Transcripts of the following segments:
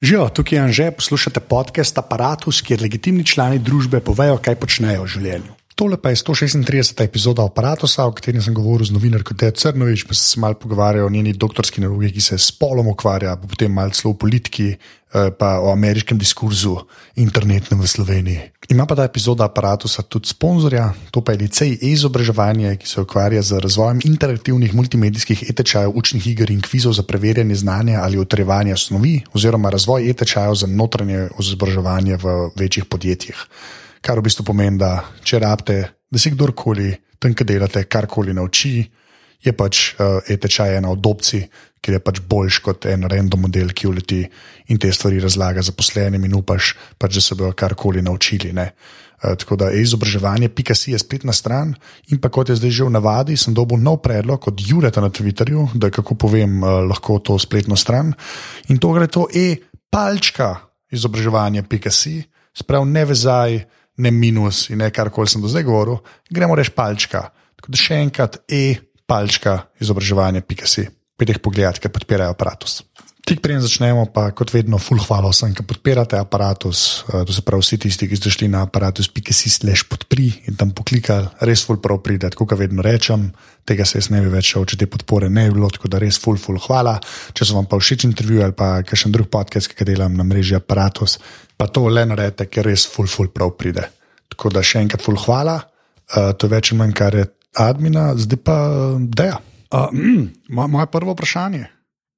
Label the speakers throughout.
Speaker 1: Živijo, tukaj je Anže, poslušate podcast Apparatus, kjer legitimni člani družbe povejo, kaj počnejo v življenju. Tole pa je 136. epizoda Apparatusa, o kateri sem govoril z novinarko Teja Crnovič, pa se malo pogovarjal o njeni doktorski nalogi, ki se s spolom ukvarja, pa potem malo celo o politiki, eh, pa o ameriškem diskurzu internetnem v Sloveniji. Ima pa ta epizoda Apparatusa tudi sponzorja, to pa je licej e-izobraževanje, ki se ukvarja z razvojem interaktivnih multimedijskih e-tečajev, učnih iger in kvizov za preverjanje znanja ali utrjevanje snovi, oziroma razvoj e-tečajev za notranje izobraževanje v večjih podjetjih. Kar v bistvu pomeni, da če rabite, da se kdorkoli tam, ki delate, karkoli nauči, je pač uh, e-tečaj ena od opcij, ker je pač boljš kot en random model, ki uleti in te stvari razlaga zaposlenim in upaš, pač, da se bodo karkoli naučili. Ne? Uh, tako da e-izobraževanje, pika si je spletna stran in pa kot je zdaj že v navadi, sem dobil nov predlog od Jureta na Twitterju, da kako povem uh, lahko to spletno stran in to gre to e-palčka izobraževanje, pika si, sprav ne vezaj ne minus in ne karkoli sem do zdaj govoril, gremo reči palčka. Tako da še enkrat e-palčka izobraževanje, pika si, pet jih pogledati, ker podpirajo aparatus. Tik preden začnemo, pa kot vedno, full hvala vsem, ki podpirate aparatus. To se pravi, vsi tisti, ki ste šli na aparatus, pika si slash podpri in tam poklikali, res full prav pride, kot vedno rečem. Tega se jaz ne bi več šel, če te podpore ne bi bilo, tako da res full, full hvala. Če so vam pa všeč intervju ali pa kakšen drug podcast, ki ga delam na mreži aparatus, pa to le naredite, ker res full, full prav pride. Tako da še enkrat full hvala, uh, to je več ali manj kar je admina, zdaj pa deja. Uh, mm, moje prvo vprašanje.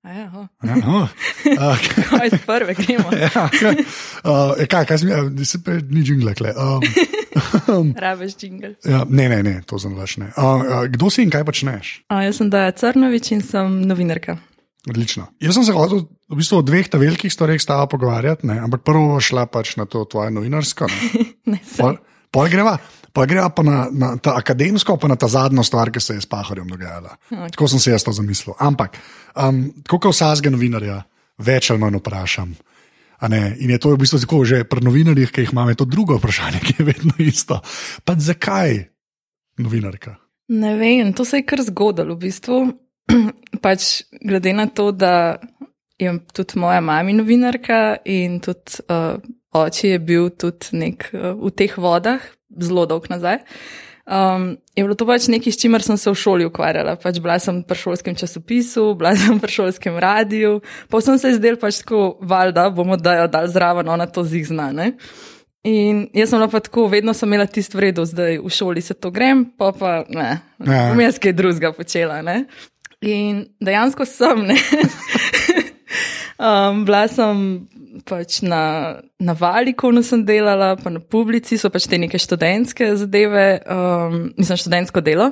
Speaker 2: Ja, oh.
Speaker 1: Ja, oh. uh,
Speaker 2: Kaj je prve, gremo?
Speaker 1: ja, kaj, uh, kaj, kaj sem, se pa ni džingle. Um,
Speaker 2: Rabeš džingl.
Speaker 1: ja, ne, ne, ne, to sem laž. Uh, uh, kdo si in kaj počneš?
Speaker 2: A, jaz sem Daja Crnovič in sem novinarka.
Speaker 1: Odlično. Jaz sem se hotel v bistvu o dveh velikih stvareh s tabo pogovarjati, ne? ampak prvo šla pač na to tvoje novinarsko. ne.
Speaker 2: Ne.
Speaker 1: Pol, pol greva, pol greva pa na, na ta akademsko, pa na ta zadnjo stvar, ki se je s Pahorjem dogajala.
Speaker 2: Ok.
Speaker 1: Tako sem se jaz to zamislil. Ampak, um, kot vsakega novinarja, več ali manj vprašam. Ne, in je to v bistvu tako, že pri novinarjih, ki jih imamo, je to drugo vprašanje, ki je vedno isto. Pa zakaj novinarka?
Speaker 2: Ne vem, to se je kar zgodilo v bistvu. pač glede na to, da je tudi moja mama novinarka in tudi uh, oče je bil tudi nek uh, v teh vodah, zelo dolg nazaj. Um, je bilo to pač nekaj, s čimer sem se v šoli ukvarjala. Pač bila sem pri šolskem časopisu, bila sem pri šolskem radiju, pa sem se zdel pač tako, valjda bomo dajo dal zraven, ona to zig znane. In jaz sem pa tako, vedno sem imela tisto vredo, zdaj v šoli se to grem, pa pa ne,
Speaker 1: Ja.
Speaker 2: bom jaz kaj drugega počela. Ne? In dejansko sem, ne. um, bila sem pač na, na Valikonu sem delala, pa na Publici so pač te neke študentske zadeve, um, mislim, študentsko delo.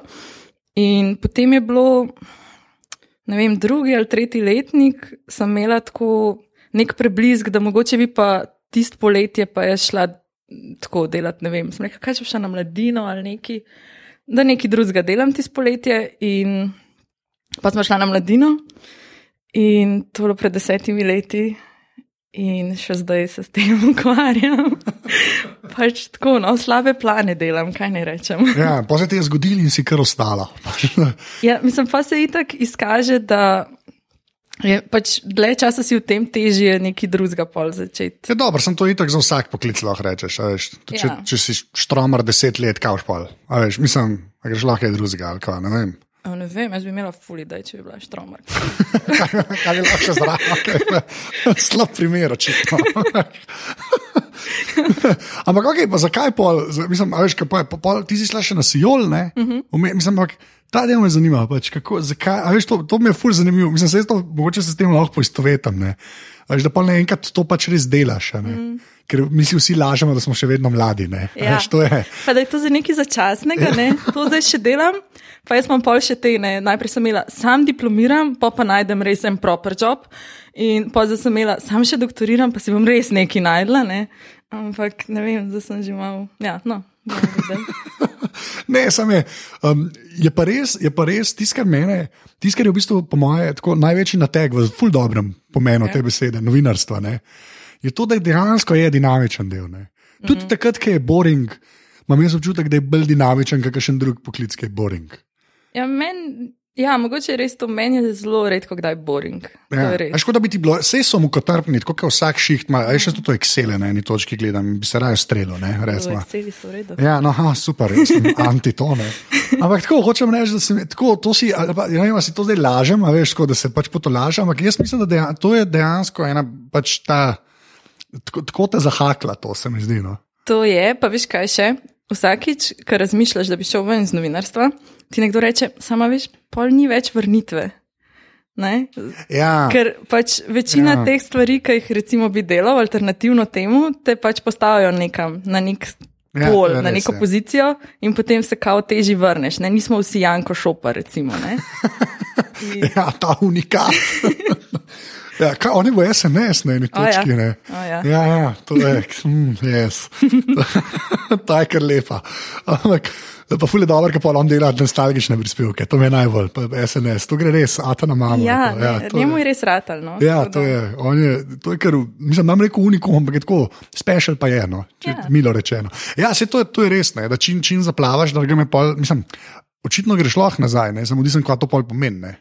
Speaker 2: In potem je bilo, ne vem, drugi ali tretji letnik, sem imela tako nek preblisk, da mogoče bi pa tisto poletje pa je šla tako delati, ne vem, sem rekla, kaj če šla na mladino ali neki, da nekaj drugega delam tisto poletje in pa smo šla na mladino in to je bilo pred desetimi leti. In še zdaj se s tem ukvarjam. pač tako, no, slabe plane delam, kaj ne rečem.
Speaker 1: Ja, pa se ti je zgodilo in si kar ostala.
Speaker 2: Ja, mislim, pa se itak izkaže, da je pač dlje časa si v tem težje neki drugega pol začeti.
Speaker 1: Je dobro, sem to itak za vsak poklic lahko rečeš. a Veš, če,
Speaker 2: Ja.
Speaker 1: če si štromar deset let, kaj pol. Veš, mislim, a greš lahko kaj drugega ali kaj, ne vem.
Speaker 2: A ne vem, jaz bi imela fuli, da če bi bila štromar.
Speaker 1: Kaj je lahko zraven? Slab primer, očitno. ampak, okay, pa zakaj pol? Mislim, veš, kaj pa, je, pa, pol, ti si šla še na Sijol, ne? Uh -huh. Ume, mislim, ampak ta del me zanima. Pač, kako, zakaj, veš, to, to mi je ful zanimivo. Mislim, se to, mogoče se s tem lahko poistovetam. Ne? Veš, da pa naenkrat to pač res delaš. ne. Ker mi si vsi lažemo, da smo še vedno mladi. ne.
Speaker 2: Ja.
Speaker 1: Veš, to je.
Speaker 2: Pa da je to za nekaj začasnega, ne? to zdaj še delam. Pa jaz imam pol še te, ne? najprej sem imela, sam diplomiram, pa pa najdem res en proper job. In pa zdaj sem imela, sam še doktoriram, pa si bom res nekaj najdla. Ne? Ampak ne vem, zdaj sem že malo. Ja, no.
Speaker 1: Ne, samo je. Um, je pa res, je pa res tisto, kar mene, tisto, kar je v bistvu, po mojem, največji nateg v ful dobrem pomenu
Speaker 2: Ja.
Speaker 1: te besede, novinarstva, ne, je to, da je dejansko je dinamičen del. Ne. Tudi mm -hmm. takrat, ko je boring, imam jaz občutek, da je bolj dinamičen, kot kakšen drug poklic, ki je boring.
Speaker 2: Ja, meni Ja, mogoče je res to meni je zelo redko, kdaj boring.
Speaker 1: Ja.
Speaker 2: je res.
Speaker 1: Veš, kot da bi ti bilo, vse so mu kotrpni, tako kot vsak šiht ima, a je še to Excel na eni točki gledam, bi se raje strelil, ne, resno.
Speaker 2: Celi so v redu.
Speaker 1: Ja, no, aha, super, jaz sem antitone. Ampak tako hočem reči, da, sem, tako, to si, ali pa, ja, ne vem, ali si to zdaj lažem, a veš, tako, da se pač potolažem, ampak jaz mislim, da dejan, to je dejansko ena pač ta, tako, tako te zahakla, to se mi zdi. No.
Speaker 2: To je, pa veš kaj še? Vsakič, ko razmišljaš, da bi šel ven iz novinarstva, ti nekdo reče, sama veš, pol ni več vrnitve. Ne?
Speaker 1: Ja,
Speaker 2: Ker pač večina
Speaker 1: Ja.
Speaker 2: ja. teh stvari, ki jih recimo bi delal, alternativno temu, te pač postavijo nekam na nek
Speaker 1: Ja,
Speaker 2: pol,
Speaker 1: je
Speaker 2: na neko
Speaker 1: ja.
Speaker 2: pozicijo in potem se kao teži vrneš. Ne? Nismo vsi Janko Šopa, recimo. In,
Speaker 1: ja, ta unikat. Ja, kaj, oni bo SNS na eni
Speaker 2: A ja.
Speaker 1: točki. Ne?
Speaker 2: A ja.
Speaker 1: ja, ja, to je, mm, yes. ta je kar lepa. Ampak, pa fulje dobro, ker pa on dela nostalgične prispevke, to mi je najbolj, pa SNS, to gre res, ata na mamo.
Speaker 2: ja,
Speaker 1: to, ja,
Speaker 2: ne,
Speaker 1: to
Speaker 2: njemu je res ratalno.
Speaker 1: Ja, to je, on je, to je kar, mislim, nam rekel unikum, ampak je tako, special pa je, no, če,
Speaker 2: Ja.
Speaker 1: milo rečeno. Ja, se to je, to je res, ne, da čim, čim zaplavaš, da gremo pol, mislim, očitno greš lahko nazaj, ne, samo nisem, kaj to pol pomeni, ne.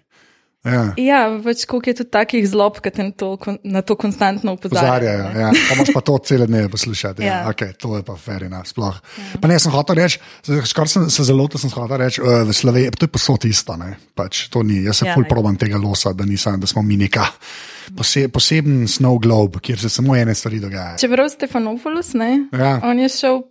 Speaker 1: Ja.
Speaker 2: Ja, pač koliko je tudi takih zlob, ki te na to, na to konstantno
Speaker 1: Pozarjajo,
Speaker 2: opozarjajo. ne.
Speaker 1: ja. pa moš pa to cele dneve poslušati. Ja. Ja.
Speaker 2: Ja.
Speaker 1: Okay, to je pa enough. Sploh. Ja. Pa ne, sem hotel reči, skoraj sem se zelo, sem hotel reči, uh, v Sloveniji, to je posod isto. Ne? Pač, to ni, jaz se ja,
Speaker 2: Ja,
Speaker 1: ful
Speaker 2: ne.
Speaker 1: probam tega losa, da, nisem, da smo mi neka pose, poseben snow globe, kjer se samo ene stvari dogajajo.
Speaker 2: Čeprav Stefanopoulos, ne,
Speaker 1: Ja.
Speaker 2: on je šel,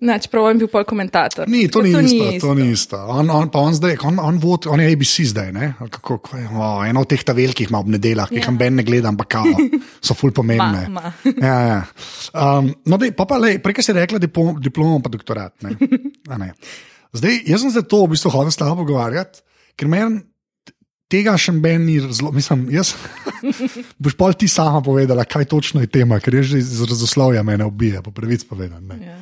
Speaker 2: ne, čeprav je bil pol komentator.
Speaker 1: Ni, to ni isto, to ni isto. On, on, on, zdaj, on, on, vod, on je ABC zdaj, Kako, oh, eno od teh ta velikih ima ob nedeljah, ki jih
Speaker 2: Ja.
Speaker 1: ja. ben ne gleda, ampak kao, so ful pomembne.
Speaker 2: Ma, ma.
Speaker 1: Ja, ja. Um, no, dej, pa pa le, prej si rekla diplom, diplomo pa doktorat. Ne? A ne. Zdaj, jaz sem se to v bistvu hodil s tabo pogovarjati, ker meni tega še ben ni zelo, mislim, jaz. boš pa ti sama povedala, kaj točno je tema, ker je že iz razoslovja mene ubije, po pravic povedano.
Speaker 2: Ja.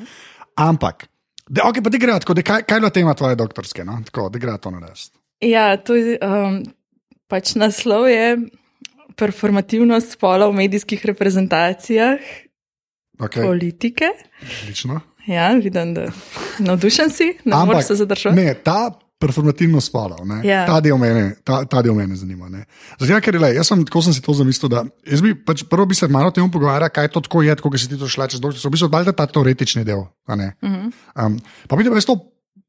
Speaker 1: Ampak, da, okay, pa ti gre tako, da kaj, kaj je bila tema tvoje doktorske, no? tako da gre to narediti.
Speaker 2: Ja, to je um, pač naslov je performativnost spola v medijskih reprezentacijah
Speaker 1: Okay,
Speaker 2: politike.
Speaker 1: odlično.
Speaker 2: Ja, vidim, da navdušen si, ne moreš se zadržati.
Speaker 1: ne, ta performativno spolov, ne,
Speaker 2: Ja.
Speaker 1: ta, del mene, ta, ta del mene zanima. ne. Zato, ker le, jaz sem, tako sem si to zamislil, da jaz bi pač prvo bi se malo o tem pogovarjal, kaj to tako je, kako si ti to šla čez doktor. V bistvu je ta teoretični del.
Speaker 2: Uh -huh.
Speaker 1: Um, pa bi te res to,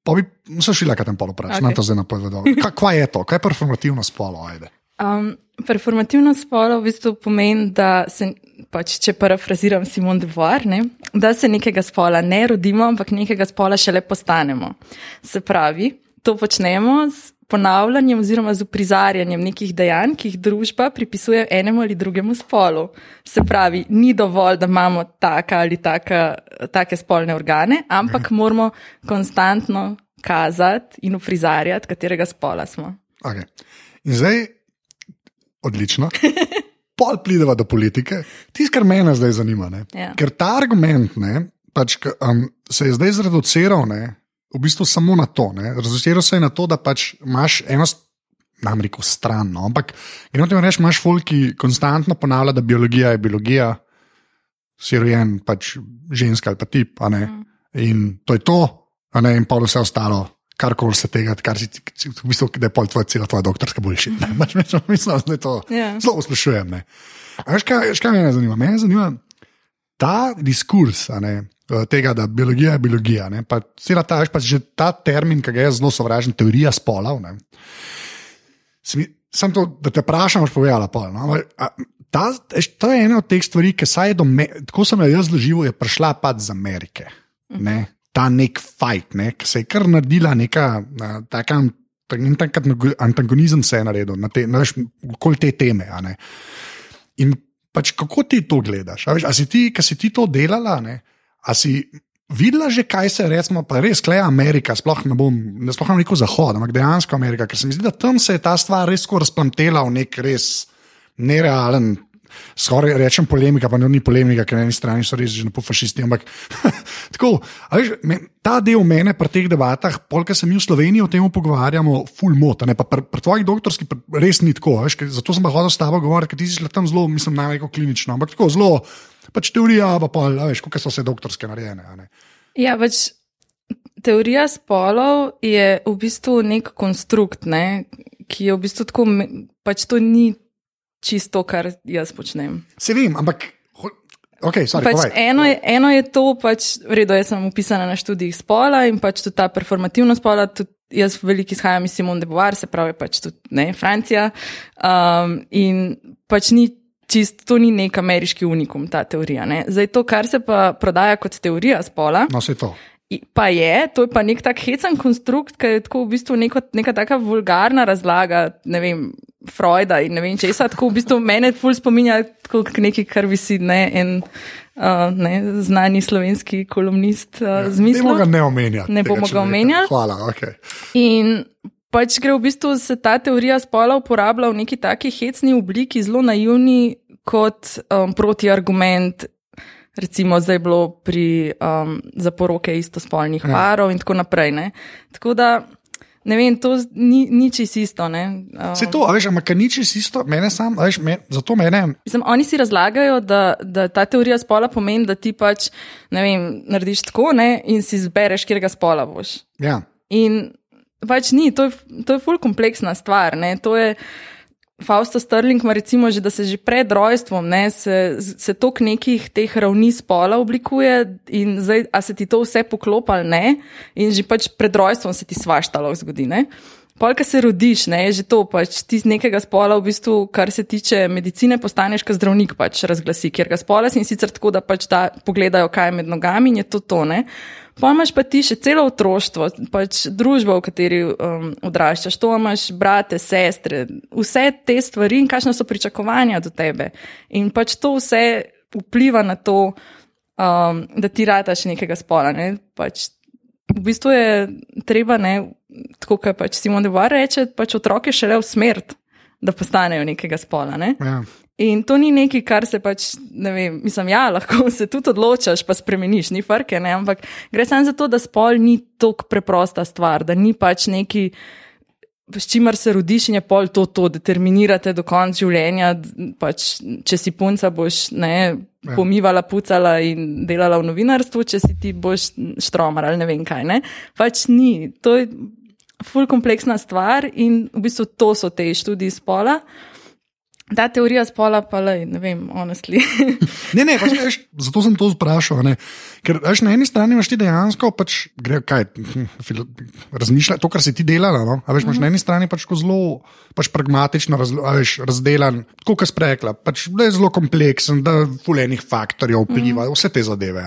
Speaker 1: pa bi se šila, kaj tam polo praviš, okay. Nam to zdaj napovedal. Kaj, kaj je to, kaj je performativno spolo, ajde.
Speaker 2: Um, performativno spolo v bistvu pomeni, da se, pač, če parafraziram Simon de Beauvoir, ne, da se nekega spola ne rodimo, ampak nekega spola šele postanemo. Se pravi, to počnemo s ponavljanjem oziroma z uprizarjanjem nekih dejanj, ki jih družba pripisuje enemu ali drugemu spolu. Se pravi, ni dovolj, da imamo taka ali taka, take spolne organe, ampak moramo konstantno kazati in uprizarjati, katerega spola smo.
Speaker 1: Okay. In zdaj, odlično. Pol prideva do politike. Tisto, kar mene zdaj zanima. ne.
Speaker 2: Ja.
Speaker 1: Ker ta argument ne, pač, um, se je zdaj zreduciral ne, v bistvu samo na to. Zreduciral se je na to, da pač imaš eno, nam rekel, stran. No, ampak gremo ti reči, imaš folk, ki konstantno ponavlja, da biologija je biologija, si rojen pač ženska ali pa tip. ne. In to je to, ne, in pa vse ostalo. Karkoli se tega, kar si, ti- v bistvu, da je pol tvoja cela tvoja doktorska boljša. Mislim, mislim, da je to.
Speaker 2: Ja.
Speaker 1: Zelo. A Veš, kaj, kaj me zanima? Mene zanima ta diskurs ne, tega, da biologija je biologija. Ne, pa cela ta, veš, pa že ta termin, ki ga jaz zelo sovražim, teorija spolov. Se Sam to, da te vprašam, boš povedala. Pol, no? a, ta, veš, to je ena od teh stvari, ki saj do me, tako sem jo jaz doživel, je prišla pa iz Amerike. Ne? Ta nek fight, ne? ki se je kar naredila neka taka. In tak antagonizem se je naredil na, te, na veš, okoli te teme. In pač kako ti to gledaš? A, veš, a si ti, ki si ti to delala, ne? A si videla že, kaj se recimo, pa res kleja Amerika, sploh ne bom, ne sploh ne rekel Zahod, ampak dejansko Amerika, ker se mi zdi, da tam se je ta stvar res razplamtela v nek res nerealen. Skoraj rečem polemika, pa ne ni polemika, ker na eni strani so res že po fašisti. Ampak tako, veš, me, ta del mene pri teh debatah, polka se mi v Sloveniji o tem pogovarjamo, full mota. Pa pri, pri tvojih doktorskih res ni tako. Veš, zato sem pa hodil s tabo govoriti, ker ti si šla tam zelo, mislim, najmanj klinično, ampak tako zelo, pač teorija, pa pa veš, kako so se doktorske narejene.
Speaker 2: Ja, pač teorija spolov je v bistvu nek konstrukt, ne, ki je v bistvu tako, pač to ni čisto, kar jaz počnem.
Speaker 1: Se vem, ampak. ho- Ok, sorry,
Speaker 2: Pač
Speaker 1: povej.
Speaker 2: eno, je, eno je to, pač, v redu, jaz sem upisana na študijih spola in pač tudi ta performativnost spola. Tudi jaz veliko izhajam iz Simone de Beauvoir, se pravi pač tudi ne, Francija. Um, in pač ni čist, to ni nek ameriški unikum, ta teorija. Ne. Zdaj to, kar se pa prodaja kot teorija spola.
Speaker 1: No, se to.
Speaker 2: Pa je, to je pa nek tak hecen konstrukt, ki je tako v bistvu neko, neka taka vulgarna razlaga, ne vem, Freuda in ne vem česa, tako v bistvu mene ful spominja tako k nekaj, kar visi, ne, en uh, ne, znani slovenski kolumnist uh, z
Speaker 1: Ne
Speaker 2: mislijo.
Speaker 1: bomo ga ne omenjati.
Speaker 2: Ne bomo ga omenjali.
Speaker 1: Hvala, ok.
Speaker 2: In pač gre v bistvu se ta teorija spola uporablja v neki taki hecni obliki, zelo naivni kot um, protiargument. Recimo, zdaj je bilo pri um, zaporoke istospolnih
Speaker 1: Ja.
Speaker 2: parov in tako naprej. Ne? Tako da, ne vem, to ni, ni čisto isto. Um,
Speaker 1: Se to, veš, ampak nič je isto, mene sam, veš, me, zato mene.
Speaker 2: Mislim, oni si razlagajo, da, da ta teorija spola pomeni, da ti pač, ne vem, narediš tako ne, in si izbereš, kjer ga spola boš.
Speaker 1: Ja.
Speaker 2: In pač ni, to je, to je ful kompleksna stvar. Ne? To je Fausto Sterling, ima recimo, že, da se že pred rojstvom ne, se, se tok nekih teh ravni spola oblikuje, in zdaj, a se ti to vse poklopa ali ne, in že pač pred rojstvom se ti svašta lahko zgodi. Ne? Polka se rodiš, ne, je že to, pač ti z nekega spola, v bistvu, kar se tiče medicine, postaneš, kot zdravnik pač razglasi, kjer ga spola si in sicer tako, da pač ta pogledajo, kaj je med nogami in je to to. Ne. Pomaž pa ti še celo otroštvo, pač družbo, v kateri um, odraščaš, to imaš brate, sestre, vse te stvari in kakšne so pričakovanja do tebe. In pač to vse vpliva na to, um, da ti rataš nekega spola. Ne? Pač, v bistvu je treba, ne, tako kot pač Simon de Beauvoir reče, pač otroke šele v smrt, da postanejo nekega spola. Ne?
Speaker 1: Ja.
Speaker 2: In to ni nekaj, kar se pač, ne vem, mislim, ja, lahko se tudi odločaš, pa spremeniš, ni frke, ne, ampak gre samo za to, da spol ni tako preprosta stvar, da ni pač neki, s čimer se rodiš in je pol to, to determinirate do konca življenja, pač, če si punca, boš ne, pomivala, pucala in delala v novinarstvu, če si ti boš štromar ali ne vem kaj. Ne. Pač ni, to je ful kompleksna stvar in v bistvu to so te študiji spola. Ta teorija spola pa le, ne vem, honestly.
Speaker 1: Ne, ne, pač, veš, zato sem to vprašal. Ne? Ker veš, na eni strani imaš ti dejansko, pač, gre, kaj, filo- razmišlja, to, kar si ti delala. No? A veš, imaš na eni strani pač zelo pač pragmatično raz, veš, razdelan, kot kar sprekla, pač, da je zelo kompleksen, da fulejnih faktorjev vpliva, vse te zadeve.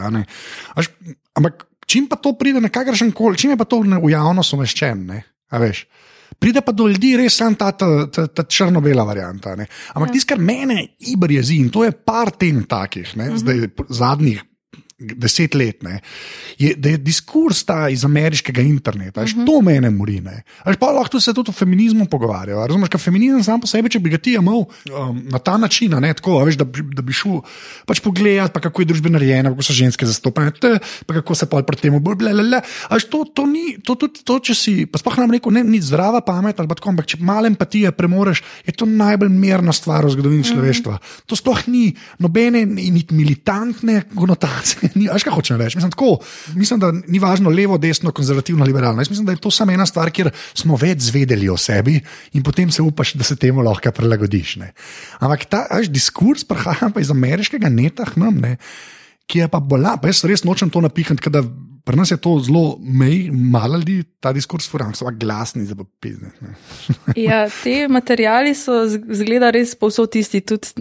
Speaker 1: Veš, ampak čim pa to pride na kakršen koli, čim je pa to v javnost umeščen, veš. Pride pa do ljudi res samo ta, ta, ta, ta črno-bela varianta. Ne? Ampak ja. tisto, kar mene iber jezi, in to je par tem takih, ne, uh -huh. zdaj zadnjih deset let, ne, je, da je diskurs ta iz ameriškega interneta, uh -huh. to mene mori. ne. A veš, Pa lahko se tudi o feminizmu pogovarjajo. Razumeš, ker feminizem sam po sebi, če bi ga ti imel um, na ta način, ne, tako, veš, da, da bi šel pač pogledat, pa kako je družba narejena, kako so ženske zastopane, te, pa kako se pa pri tem bolj blele. To, to ni, to, tudi to, če si, pa sploh nam rekel, ne, ni zdrava pamet tako, ampak če malo empatije premoreš, je to najbolj mirna stvar v zgodovini mm. človeštva. To sploh ni nobene niti militantne konotacije. Ni, Veš, kaj hočem reči? Mislim, mislim, da ni važno levo, desno, konzervativno, liberalno. Jaz mislim, da je to samo ena stvar, kjer smo več zvedeli o sebi in potem se upaš, da se temu lahko prilagodiš. Ne. Ampak ta veš, diskurs prihaja pa iz ameriškega neta, nam, ne, ki je pa bola. Pa jaz res nočem to napihniti, da pri nas je to zelo mej, malo ljudi ta diskurs furam, so pa glasni za popizne.
Speaker 2: Ja, te materijali so zgleda res povsod tisti, tudi,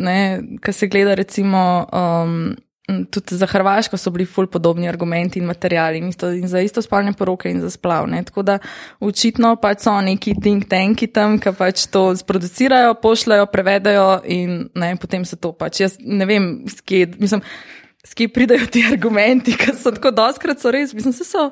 Speaker 2: kar se gleda recimo. Um, Tudi za Hrvaško so bili ful podobni argumenti in materijali, in, isto, in za isto spolne poroke in za splav. Ne. Tako da očitno pač so neki think tanki tam, ki pač to sproducirajo, pošljajo, prevedajo in ne, potem se to pač. Jaz ne vem, s kje, mislim, s kje pridajo ti argumenti, ki so tako doskrat so res, mislim, se so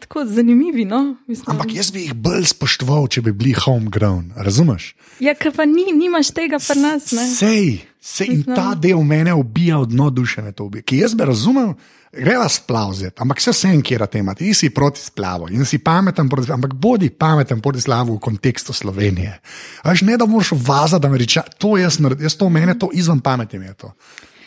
Speaker 2: tako zanimivi. No? Mislim,
Speaker 1: Ampak jaz bi jih bolj spoštoval, če bi bili homegrown, razumeš?
Speaker 2: Ja, ker pa ni, nimaš tega pri nas. Ne?
Speaker 1: Sej, sej in ta del mene ubija od dno duše, me to ubija. Ki jaz bi razumel, greva splavzeti, ampak se vsem, kjer te ima, ti si proti splavu in si pameten, proti, ampak bodi pameten proti slavu v kontekstu Slovenije. A Veš, ne da moraš vaza, da me reče, to jaz jaz to mene, to izven pameti mi je to.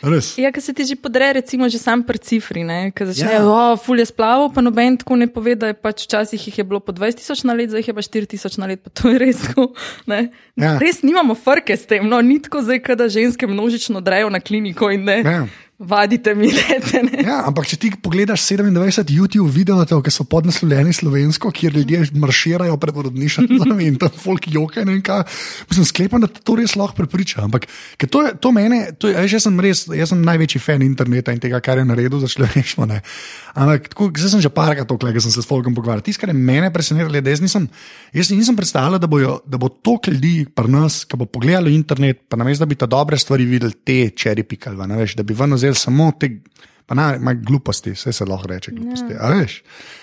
Speaker 1: Res.
Speaker 2: Ja, ker se ti že podre, recimo, že sam pri cifri, ki začne,
Speaker 1: Ja.
Speaker 2: oh, fulje splavo, pa noben tako ne pove, da je pač včasih jih je bilo po 20 tisoč na let, zdaj jih je pa 4 tisoč na let, pa to je res tako. ne.
Speaker 1: Ja.
Speaker 2: Res nimamo frke s tem, no, ni tako zdaj, kada ženske množično drejo na kliniko in ne.
Speaker 1: Ja.
Speaker 2: Vadite mi, lete, ne.
Speaker 1: Ja, ampak če ti pogledaš 27 YouTube videov, ki so podnaslovljeni slovensko, kjer ljudje marširajo pred porodnišnicami in tam folk joka in kaj, mislim, sklepam, da to res lahko prepriča. Ampak to, to mene, to veš, jaz sem res, jaz sem največji fan interneta in tega, kar je naredil za človeštvo. Ampak tako, zdaj sem že parkrat to, ker sem se s folkom pogovarjal. Tisto, kar je mene presenetilo, je, da jaz nisem, jaz nisem predstavljal, da, bojo, da bo toliko ljudi pri nas, ki bo pogledalo internet, pa namesto da bi ta dobre stvari videli, te čeri pikali, da bi ven vzeli samo te. Pa na, ma gluposti, vse se lahko reče, gluposti. Ja.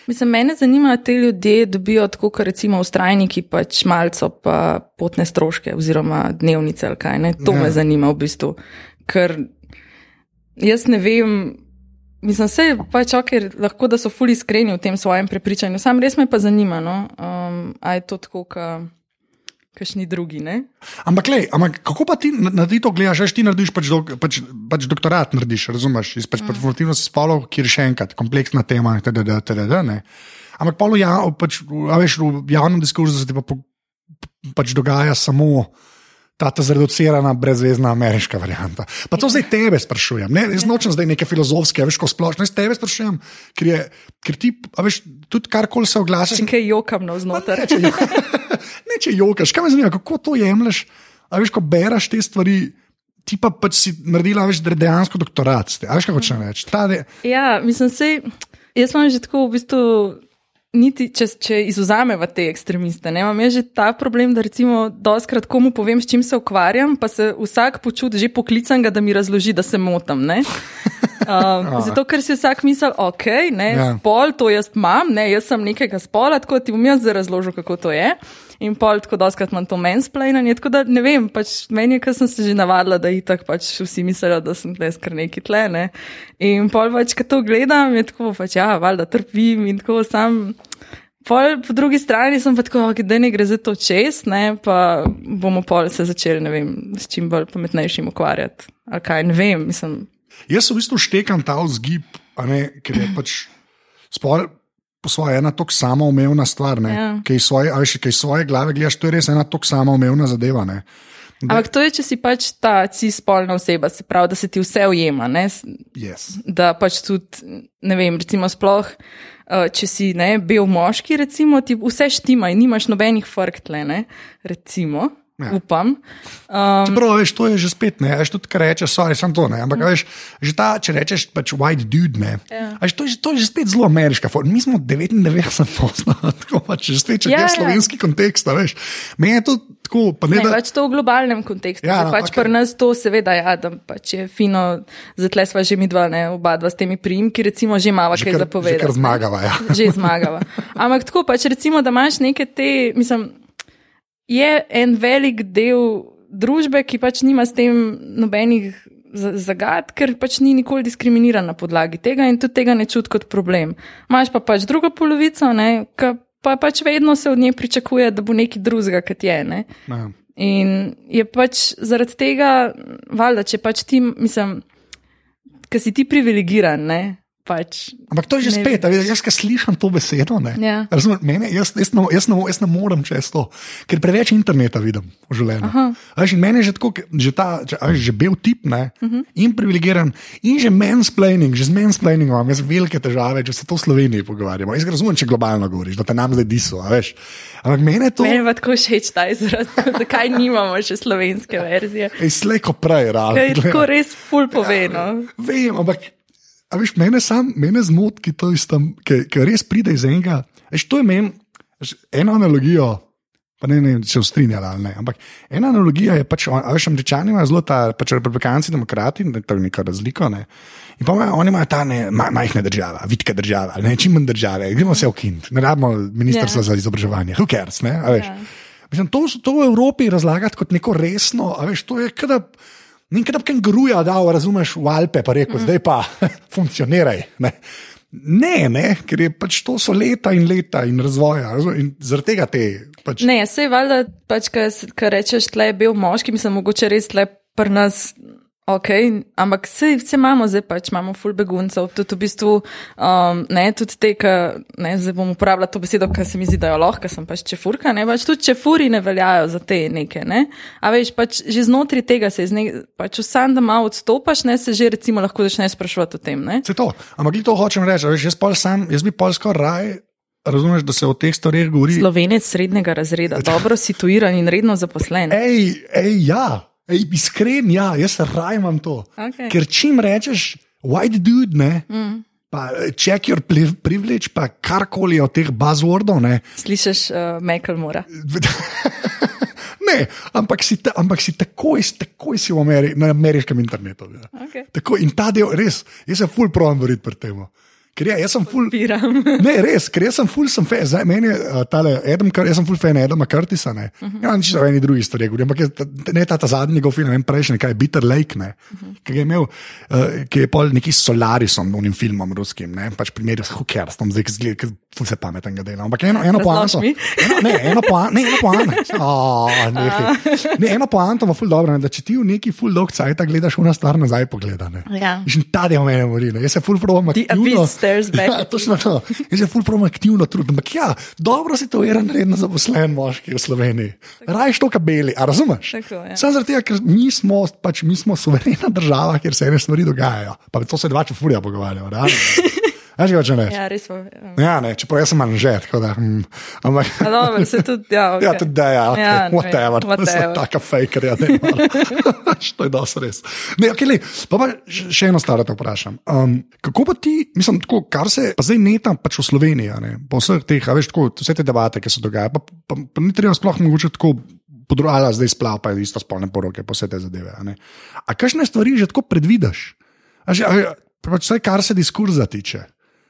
Speaker 2: Mislim, mene zanima, da te ljudje dobijo tako, kot recimo ustrajniki, pač malco, pa potne stroške, oziroma dnevnice ali kaj. Ne? To
Speaker 1: Ja.
Speaker 2: me zanima v bistvu. Ker jaz ne vem, mislim, vse pač ok, lahko da so fuli iskreni v tem svojem prepričanju. Sam res me pa zanima, no? um, a je to tako, ka, kašni drugi, ne?
Speaker 1: Ampak, lej, ampak kako pa ti na, na ti to gledaš, veš, ti narediš pač, dok, pač, pač doktorat, narediš, razumeš, iz pač mm. performativnosti spolov, ki je še enkrat kompleksna tema, td, td, ne. Ampak polo ja, pač, a veš, v javnem diskurzu se ti pa, po, pač dogaja samo. Ta ta zreducirana, brezvezna ameriška varianta. Pa to zdaj tebe sprašujem. Ne, jaz nočem zdaj neke filozofske, veš, ko splošno. Jaz tebe sprašujem, ker, je, ker ti, veš, tudi karkoli se oglasiš.
Speaker 2: Če kaj jokam na vznoter.
Speaker 1: Ne, če, jokaš, kaj me zanima, kako to jemliš. A veš, ko bereš te stvari, ti pa pač si naredila več dejansko doktorat. s tem. A veš, kako če reči. De-
Speaker 2: Ja, mislim, sej, jaz imam že tako v bistvu. Niti, če, če izuzameva te ekstremiste, ne, imam že ta problem, da recimo doskrat komu povem, s čim se ukvarjam, pa se vsak počuti že poklican, da mi razloži, da se motam. ne. Um, zato, ker si vsak misel, ok, ne,
Speaker 1: Ja.
Speaker 2: ja. spol, to jaz imam, ne, jaz sem nekega spola, tako da ti bom jaz razložil, kako to je. In pol, tako doskrat imam to mansplainanje, tako da ne vem, pač meni je, ker sem se že navadila, da itak pač vsi mislijo, da sem tle skar neki tle, ne. In pol pač, ko to gledam, je tako pač, ja, valjda trpim in tako sam. Pol, po drugi strani sem pa tako, okay, da ne gre za to čez, ne, pa bomo pol se začeli, ne vem, s čim bolj pametnejšim ukvarjati. Ali kaj, ne vem, mislim.
Speaker 1: Jaz v bistvu štekam ta vzgib, ne, ker je pač spol. Po svoje ena tako samoumevna stvar, ne,
Speaker 2: Ja.
Speaker 1: ki iz svoje, a veš, ki iz svoje glave gledaš, to je res ena tako samoumevna zadeva. Ne.
Speaker 2: Ampak to je, če si pač ta cispolna oseba, se pravi, da se ti vse ujema, ne,
Speaker 1: Yes.
Speaker 2: da pač tudi, ne vem, recimo sploh, eh, če si ne, bel moški, recimo, ti vse štima in nimaš nobenih frk tle, ne, recimo,
Speaker 1: Ja.
Speaker 2: upam. Um,
Speaker 1: Čeprav, veš, to je že spet, ne, veš, tudi, kar rečeš, sorry, sem to, ne, ampak, veš, že ta, če rečeš, pač white dude, ne,
Speaker 2: Ja.
Speaker 1: veš, to, je, že- to je že spet zelo ameriška forma. Mi smo 99%, tako pač, že spet, če
Speaker 2: Ja,
Speaker 1: je
Speaker 2: ja.
Speaker 1: slovenski kontekst, a veš. Meni je to tako, pa ne,
Speaker 2: Ne,
Speaker 1: da.
Speaker 2: pač to v globalnem kontekstu.
Speaker 1: Ja, no,
Speaker 2: pač okay. pri nas to seveda ja, da pač je fino, zato smo že mi dva, ne, oba dva s temi primki, recimo že imamo
Speaker 1: Že
Speaker 2: kaj
Speaker 1: že
Speaker 2: zapovedati. ne.
Speaker 1: zmagava. Ja.
Speaker 2: Že zmagava. Ampak tako pač recimo, da imaš neke te, mislim, je en velik del družbe, ki pač nima s tem nobenih za- zagad, ker pač ni nikoli diskriminiran na podlagi tega in tudi tega ne čuti kot problem. Imaš pa pač drugo polovico, ne, ki pa pač vedno se od nje pričakuje, da bo nekaj drugega, kot je. Ne.
Speaker 1: Ja.
Speaker 2: In je pač zaradi tega, valjda, če pač ti, mislim, ki si ti privilegiran, ne, pač.
Speaker 1: Ampak to je že
Speaker 2: Ne
Speaker 1: spet, a veš, jaz, ki slišim to besedo, ne.
Speaker 2: Ja.
Speaker 1: Razumem, mene, jaz, jaz, ne, jaz, ne, jaz ne morem čez to, ker preveč interneta vidim v življenju. A Veš, in meni je že tako, že ta, veš, že bil tip, ne, uh -huh. in privilegiran, in že mansplaining, že z mansplainingom imam jaz velike težave, če se to v Sloveniji pogovarjamo. Jaz razumem, če globalno govoriš, da te nam zdaj diso, a veš. Ampak meni je to,
Speaker 2: Meni pa tako všeč ta izraz, zakaj nimamo še slovenske verzije.
Speaker 1: ej, slej ko prej, glej.
Speaker 2: tako res ful poveno.
Speaker 1: Vem, ampak a veš, mene sam, mene zmot, ki to istam, ki, ki res pride iz enega. Veš, to je meni, eno analogijo. Pa ne, ne vem, če se strinjala ali ne. Ampak ena analogija je pač, a veš, američani imajo zelo ta, pač republikanci, demokrati, ne, to je neka razlika. Ne. In pa imajo, oni imajo ta ne, ma, majhna država, vitka država, ne, čim manj države, gremo se ukiniti, ne rabimo ministrstva
Speaker 2: Ja.
Speaker 1: za izobraževanje, who cares, ne, a veš.
Speaker 2: Ja.
Speaker 1: Mislim, to, to v Evropi razlagati kot neko resno, a veš, to je kada. Nekaj kenguruja dal, razumeš, v Alpe, pa rekel, mm. zdaj pa funkcioniraj. Ne. ne, ne, ker je pač to so leta in leta in razvoja. In zaradi tega te. Pač,
Speaker 2: Ne, sej valjda, pač, kar rečeš, tle je bil moški, mislim, mogoče res tle pri nas. Ok, ampak vse, vse imamo, zdaj pač imamo full beguncev. Tudi v bistvu, um, ne, tudi te, ki, ne, zdaj bom uporabljala to besedo, ker se mi zdi, da jo lahko, sem pač čefurka, ne, pač tudi čefuri ne veljajo za te neke, ne. A veš, pač že znotraj tega se, ne, pač vsem, da malo odstopaš, ne, se že recimo lahko začneš sprašovati o tem, ne.
Speaker 1: Se to, ampak to hočem reči, veš, jaz, pol sam, jaz bi pol skoraj raj. Razumeš, da se o teh stvareh govori.
Speaker 2: Slovenec srednjega razreda, dobro situiran in redno zaposlen.
Speaker 1: Ej, ej, ja, ej, iskren, ja, jaz raj imam to.
Speaker 2: Okay.
Speaker 1: Ker čim rečeš, white dude, ne, mm. pa check your privilege, pa karkoli od teh buzzwordov, ne.
Speaker 2: Slišiš, uh, Michael Mora.
Speaker 1: ne, ampak si, ta, ampak si takoj, takoj si v Ameri na ameriškem internetu. Ja.
Speaker 2: Okay.
Speaker 1: Tako, in ta del, res, jaz se full provam boriti pri tem. Ker ja, jaz sem full.
Speaker 2: Piram.
Speaker 1: ne, res, ker jaz sem full, sem fan, zdaj meni uh, tale Adam, jaz sem full fan Adama Curtisa, ne. Uh -huh. Ja, nič o eni drugi stvari govorim, ampak je, ne ta, ta zadnji njegov film, ne prejšnji, kaj je Bitter Lake, ne. Uh -huh. Ki je imel, uh, ki je pol neki Solarisom, unim filmom ruskim, ne, pač primer s Hookers, tam zdaj, ki je full se pameten ga dela. Ampak eno, eno poanto. Eno, ne, eno poanto, ne, eno poanto. Oh, ne, ne, eno poanto ima full dobro, ne, da če ti v neki full dog cajt gledaš, una stvar nazaj pogleda, ne.
Speaker 2: Ja.
Speaker 1: In ta del mene mori, ne, jaz se full provam aktivno. Ja, točno to. Jaz se fulprom aktivno trudim. Ampak ja, dobro si to eren, redno zaposlen moški v Sloveniji. Rajš to kabeli, a razumeš?
Speaker 2: Tako, ja.
Speaker 1: Samo zaradi tega, ker mi smo, pač, mi smo suverena država, kjer se ene stvari dogajajo. Pa to se dva čefurja pogovarjajo. Veš, kaj hočem reči?
Speaker 2: Ja, res pa. Ja.
Speaker 1: Ja, ne, čeprav jaz sem manžer, tako da. Hm, ampak,
Speaker 2: A dobro, se tudi, ja, okay.
Speaker 1: Ja, tudi da, ja, okay,
Speaker 2: Ja,
Speaker 1: whatever.
Speaker 2: whatever.
Speaker 1: Taka faker, ja, ne. to je dosti res. Ne, okay, le, pa, pa še eno stvar te vprašam. Um, kako pa ti, mislim, tako, kar se, pa zdaj ne tam pač v Sloveniji, ne, po vseh teh, a veš, tako, vse te debate, ki se dogajajo, pa, pa, pa ni treba sploh mogoče tako. Podrojala zdaj splapajo isto spolne poroke, pa vse te zadeve. A, a kakšne stvari že tako predvidiš? A že, a, pač vse, kar se diskurza tiče.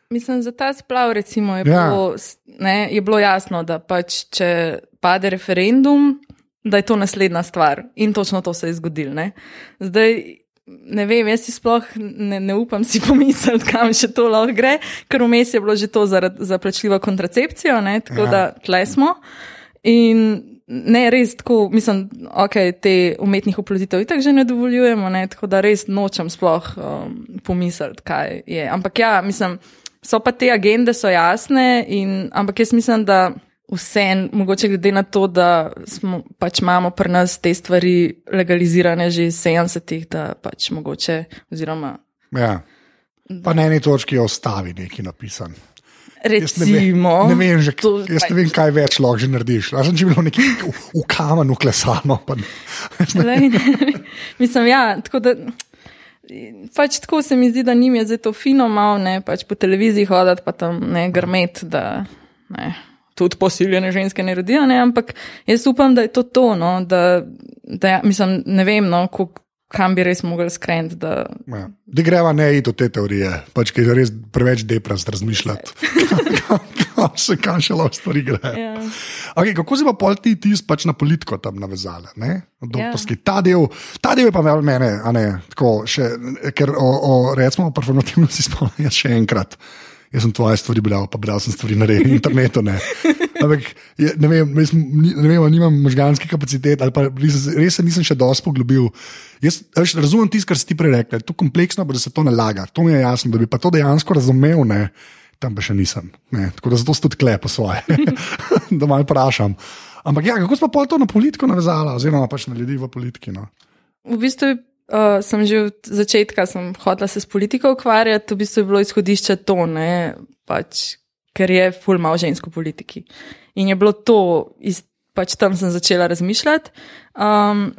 Speaker 2: Mislim, za ta splav recimo, je,
Speaker 1: Ja.
Speaker 2: bilo, ne, je bilo jasno, da pač, če pade referendum, da je to naslednja stvar. In točno to se je zgodilo. Ne. Zdaj, ne vem, jaz si sploh ne, ne upam si pomisliti, kam še to lahko gre, ker vmes je bilo že to zaradi za plačljivo kontracepcijo, ne, tako
Speaker 1: ja.
Speaker 2: da tle smo. In ne, res tako, mislim, ok, te umetnih oploditev itak že ne dovoljujemo, ne, tako da res nočem sploh um, pomisliti, kaj je. Ampak ja, mislim, so pa te agende so jasne, in, ampak jaz mislim, da vse, mogoče glede na to, da smo, pač imamo pri nas te stvari legalizirane že iz 70-ih, da pač mogoče, oziroma
Speaker 1: Ja. Pa na eni točki je ostavi neki napisan. Jaz ne vem,
Speaker 2: recimo.
Speaker 1: ne vem, že,
Speaker 2: to
Speaker 1: jaz
Speaker 2: pač-
Speaker 1: ne vem, kaj več lahko že narediš. Razen če bi bilo nekje v, v kamenu klesano. Pa, ne-
Speaker 2: Lej, Mislim, ja, tako da. Pač tako se mi zdi, da njim je zdaj to fino malo, ne, pač po televiziji hoditi, pa tam ne grmet, da ne, tudi posiljene ženske ne rodijo, ne, ampak jaz upam, da je to to, no, da, da ja, mislim, ne vem, no, ko, kam bi res mogli skrenuti, da
Speaker 1: ja. Da greva ne iti v te teorije, pač ki je res preveč deprast razmišljati. Kam se kam še lahko stvari grejo.
Speaker 2: Ja.
Speaker 1: Okay, kako si pa pol ti tis pač na politiko tam navezala? ne?
Speaker 2: Ja.
Speaker 1: Doktorski. Ta, del, ta del je pa mene, ne, tako, še, ker o, o recimo o performativnosti spomnim še enkrat. Jaz sem tvoje stvari bral, pa bral sem stvari na internetu. Ne. Ampak, ne vem, jaz, ne vem, nimam možganske kapacitete, ali pa res, res se nisem še dosti poglobil. Jaz veš, razumem tisto, kar si ti prej rekel, to je kompleksno, da se to nalaga. To mi je jasno, da bi pa to dejansko razumel, ne, tam pa še nisem. Ne. Tako da zato sem tudi klep po svoje, da malo vprašam. Ampak ja, kako smo pa to na politiko navezala, oziroma pač na ljudi v politiki. No?
Speaker 2: V bistvu uh, sem že od začetka hotela se s politiko ukvarjati, v bistvu je bilo izhodišče to, ne, pač, ker je ful malo žensk v politiki. In je bilo to, iz, pač tam sem začela razmišljati. Um,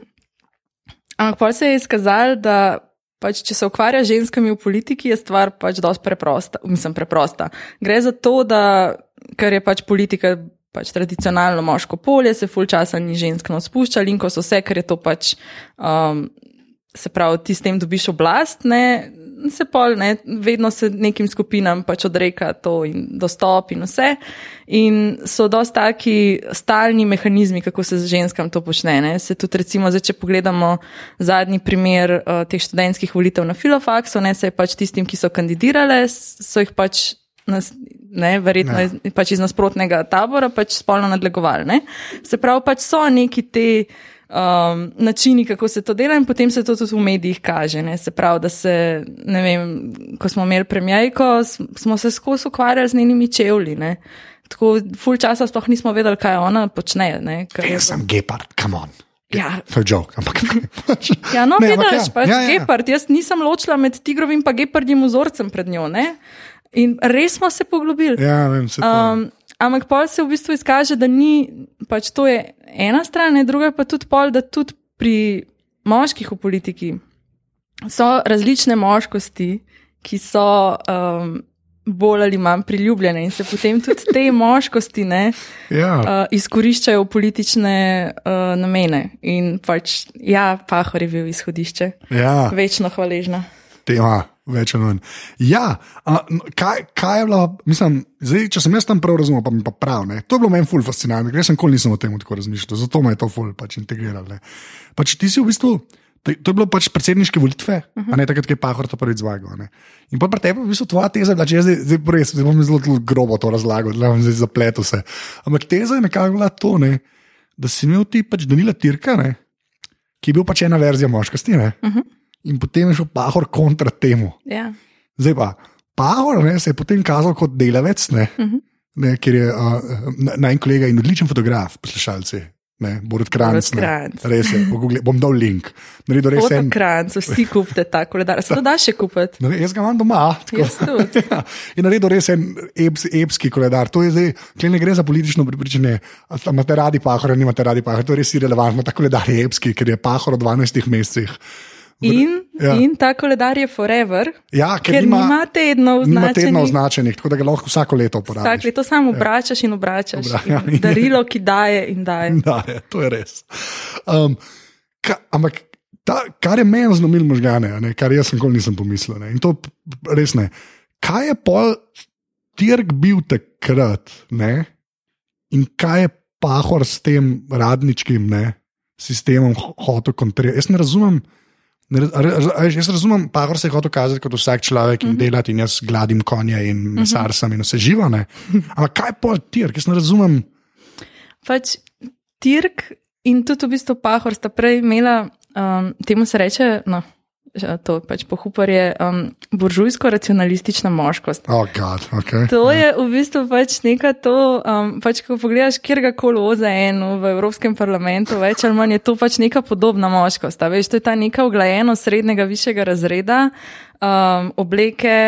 Speaker 2: ampak pa se je izkazalo, da pač, če se ukvarja z ženskami v politiki, je stvar pač dosti preprosta. Mislim, preprosta. Gre za to, da ker je pač politika pač tradicionalno moško polje, se ful časa ni žensk no spuščali in ko so vse, ker je to pač, um, se pravi, ti s tem dobiš oblast, ne, se pol, ne, vedno se nekim skupinam pač odreka to in dostop in vse. In so dosti taki stalni mehanizmi, kako se z ženskam to počne. Ne. Se tudi recimo, zdaj, če pogledamo zadnji primer uh, teh študentskih volitev na filofaksu, ne, se je pač tistim, ki so kandidirale, so jih pač nas, ne, verjetno
Speaker 1: Ja.
Speaker 2: iz, pač iz nasprotnega tabora pač spolno nadlegovali. Ne? Se pravi, pač so neki te um, načini, kako se to dela, in potem se to tudi v medijih kaže. Ne? Se pravi, da se, ne vem, ko smo imeli premijajko, smo se skozi ukvarjali z njenimi čevlji. Ne? Tako, ful časa sploh nismo vedeli, kaj ona počne. Ne? Je
Speaker 1: Jaz sem gepard, come on.
Speaker 2: Ja.
Speaker 1: To je joke, ampak.
Speaker 2: Ja, no,
Speaker 1: Ne,
Speaker 2: vidiš,
Speaker 1: ja.
Speaker 2: pač
Speaker 1: Ja, ja, ja.
Speaker 2: gepard. Jaz nisem ločila med tigrovim in gepardjim vzorcem pred njo. Ne? In res smo se poglobili.
Speaker 1: Ja, vem, se to.
Speaker 2: Um, ampak pol se v bistvu izkaže, da ni, pač to je ena stran, ne, druga pa tudi pol, da tudi pri moških v politiki so različne moškosti, ki so um, bolj ali manj priljubljene in se potem tudi te moškosti ne,
Speaker 1: ja.
Speaker 2: uh, izkoriščajo v politične uh, namene. In pač, ja, Pahor je bil izhodišče,
Speaker 1: ja.
Speaker 2: večno hvaležna.
Speaker 1: tema, več ali manj. Ja, a, kaj, kaj je bilo, mislim, zdaj, če sem jaz tam prav razumel, pa mi pa prav, ne, to je bilo meni ful fascinantno, ker sem nikoli nisem o tem tako razmišljal, zato me je to ful pač integriralo. Pač ti si v bistvu. To je bilo pač predsedniške volitve, uh -huh. ne takrat, ko je Pahor to prvič zmagal. In pa pri tebi je v bistvu tvoja teza, da če jaz zdaj, zdaj, res, zdaj bom zelo grobo to razlagal, da bom zdaj zapletel se. Ampak teza je nekako bila to, ne, da si imel ti pač Danila Tirka, ne, ki je bil pač ena verzija moškosti. Ne, uh -huh. In potem je šel Pahor kontra temu.
Speaker 2: Ja.
Speaker 1: Zdaj pa, Pahor ne, se je potem kazal kot delavec, ne, uh -huh. ne, ker je uh, naj kolega in odličen fotograf, poslušalci. Ne, Borod Kranc.
Speaker 2: Borut
Speaker 1: ne.
Speaker 2: Kranjc.
Speaker 1: Res je, pogoogle- bom dal link. Naredil res en.
Speaker 2: Fotokranc, vsi kupite ta koledar. Se to da še kupiti?
Speaker 1: Ne, vem, jaz ga imam doma. tako. Ja, in naredil res en eps, epski koledar. To je zdaj, tukaj ne gre za politično prepričanje. Ali imate radi pahor, nimate radi pahor. To je res irrelevantno. Ta koledar je epski, ker je pahor v 12 mesecih.
Speaker 2: In,
Speaker 1: Ja.
Speaker 2: ja. in ta koledar je forever,
Speaker 1: Ja, ker,
Speaker 2: ker
Speaker 1: nima,
Speaker 2: nima tednov
Speaker 1: nima tedna
Speaker 2: označenih.
Speaker 1: označenih, tako da ga lahko vsako leto uporabiš.
Speaker 2: Vsak leto samo obračaš in obračaš.
Speaker 1: Obra- ja,
Speaker 2: in Darilo, ki daje in daje.
Speaker 1: Da, je, to je res. Um, ka, ampak ta, kar je meni zlomil možgane, ne, kar jaz nikoli nisem pomislil. Ne, in to res ne. Kaj je pol Tirk bil takrat ne, in kaj je Pahor s tem radničkim ne, sistemom ho- hotel kontrirati? Jaz ne razumem. Raz- jaz razumem, Pahor se je hotel kazati kot vsak človek in delati, in jaz gladim konje in mesar sem in vse živo. Ne. Ampak kaj je pol Tirk? Jaz ne razumem.
Speaker 2: Pač Tirk in tudi v bistvu Pahor sta prej imela, um, temu se reče, no, to pač pohupar je um, buržujsko-racionalistična moškost.
Speaker 1: Oh, God, okay.
Speaker 2: To je v bistvu pač neka to, um, pač ko pogledaš kjerkoli OZN v Evropskem parlamentu, več ali manj je to pač neka podobna moškost. Veš, to je ta neka uglajenost srednjega višjega razreda, um, obleke,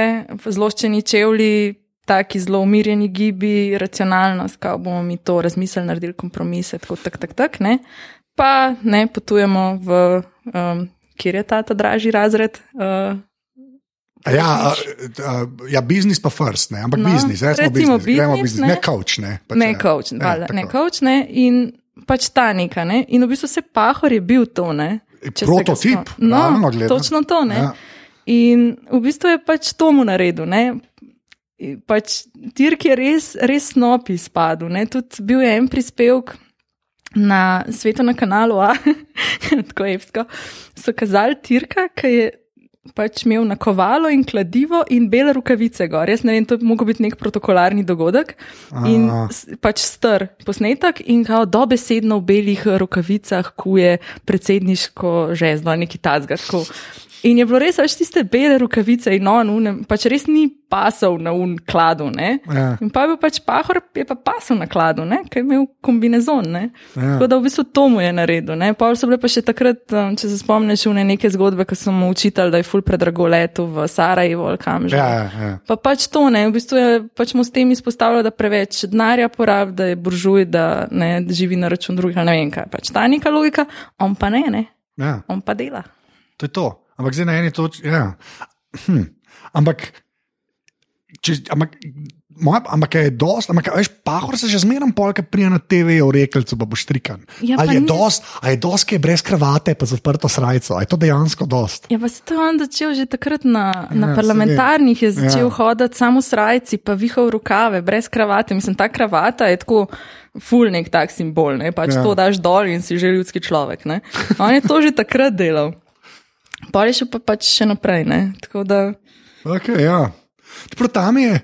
Speaker 2: zloščeni čevlji, taki zelo umirjeni gibi, racionalnost, kako bomo mi to razmislili, naredili kompromise, tako tak, tak, tak, ne. Pa ne potujemo v, um, kjer je ta, ta dražji razred. Uh,
Speaker 1: Ja, a, a, ja, biznis pa first, ne? ampak
Speaker 2: No,
Speaker 1: biznis, recimo
Speaker 2: recimo
Speaker 1: biznis, gremo
Speaker 2: biznis,
Speaker 1: biznis,
Speaker 2: ne.
Speaker 1: ne coach, ne. Pač,
Speaker 2: ne coach,
Speaker 1: Ja,
Speaker 2: ne
Speaker 1: tako.
Speaker 2: coach, ne, in pač ta neka, ne, in v bistvu se Pahor je bil to, ne. ga
Speaker 1: Prototip,
Speaker 2: no,
Speaker 1: gledano.
Speaker 2: točno to, ne.
Speaker 1: Ja.
Speaker 2: In v bistvu je pač to mu naredil, ne. In Pač Tirk je res, res snop izpadel, ne, tudi bil je en prispevek na svetu na kanalu A, tako epsko, so kazali Tirka, ki je pač imel nakovalo in kladivo in bele rokavice gor. Jaz ne vem, to je mogel biti nek protokolarni dogodek. In
Speaker 1: A.
Speaker 2: pač star posnetek in kao dobesedno v belih rokavicah kuje predsedniško žezlo, neki tazga. tako. In je bilo res, veš, tiste bele rokavice in on, unem, pač res ni pasal na un kladu, ne.
Speaker 1: Ja.
Speaker 2: In pa je bil pač pahor, je pa pasal na kladu, ne, ker je imel kombinezon, ne.
Speaker 1: Ja.
Speaker 2: Tako da v bistvu to mu je naredil, ne. Pa so bile pa še takrat, um, če se spomniš, une neke zgodbe, ko sem mu učitelj, da je ful predrago letel v Sarajevo ali kam že.
Speaker 1: Ja, ja, ja.
Speaker 2: Pa pač to ne, v bistvu je pač mu s tem izpostavljal, da preveč denarja porabi, da je buržuj, da ne da živi na račun drugih, ne vem kaj. Pač ta neka logika, on pa ne, ne,
Speaker 1: ja.
Speaker 2: on pa dela.
Speaker 1: To je to. Ampak zdaj na eni točki. Ja. Hm. Ampak, če, ampak, moja, ampak je dost, ampak veš, pahor se že zmeraj polka prija na TV v rekelcu, pa boš trikan.
Speaker 2: Ja,
Speaker 1: ali je
Speaker 2: ni-
Speaker 1: dost, a je dost, ki je brez kravate, pa zaprto srajco, a je to dejansko dost.
Speaker 2: Ja, pa se to je on začel že takrat na,
Speaker 1: Ja,
Speaker 2: na
Speaker 1: saj
Speaker 2: parlamentarnih, je začel
Speaker 1: Ja.
Speaker 2: hoditi samo srajci, pa vihal rokave, brez kravate. Mislim, ta kravata je tako. Ful nek tak simbol, ne? pač
Speaker 1: Ja.
Speaker 2: ja. to daš dol in si že ljudski človek. Ne? On je to že takrat delal. Pa je še pa pač še naprej. Ne? Tako da,
Speaker 1: Okay, ja. Čeprav tam je.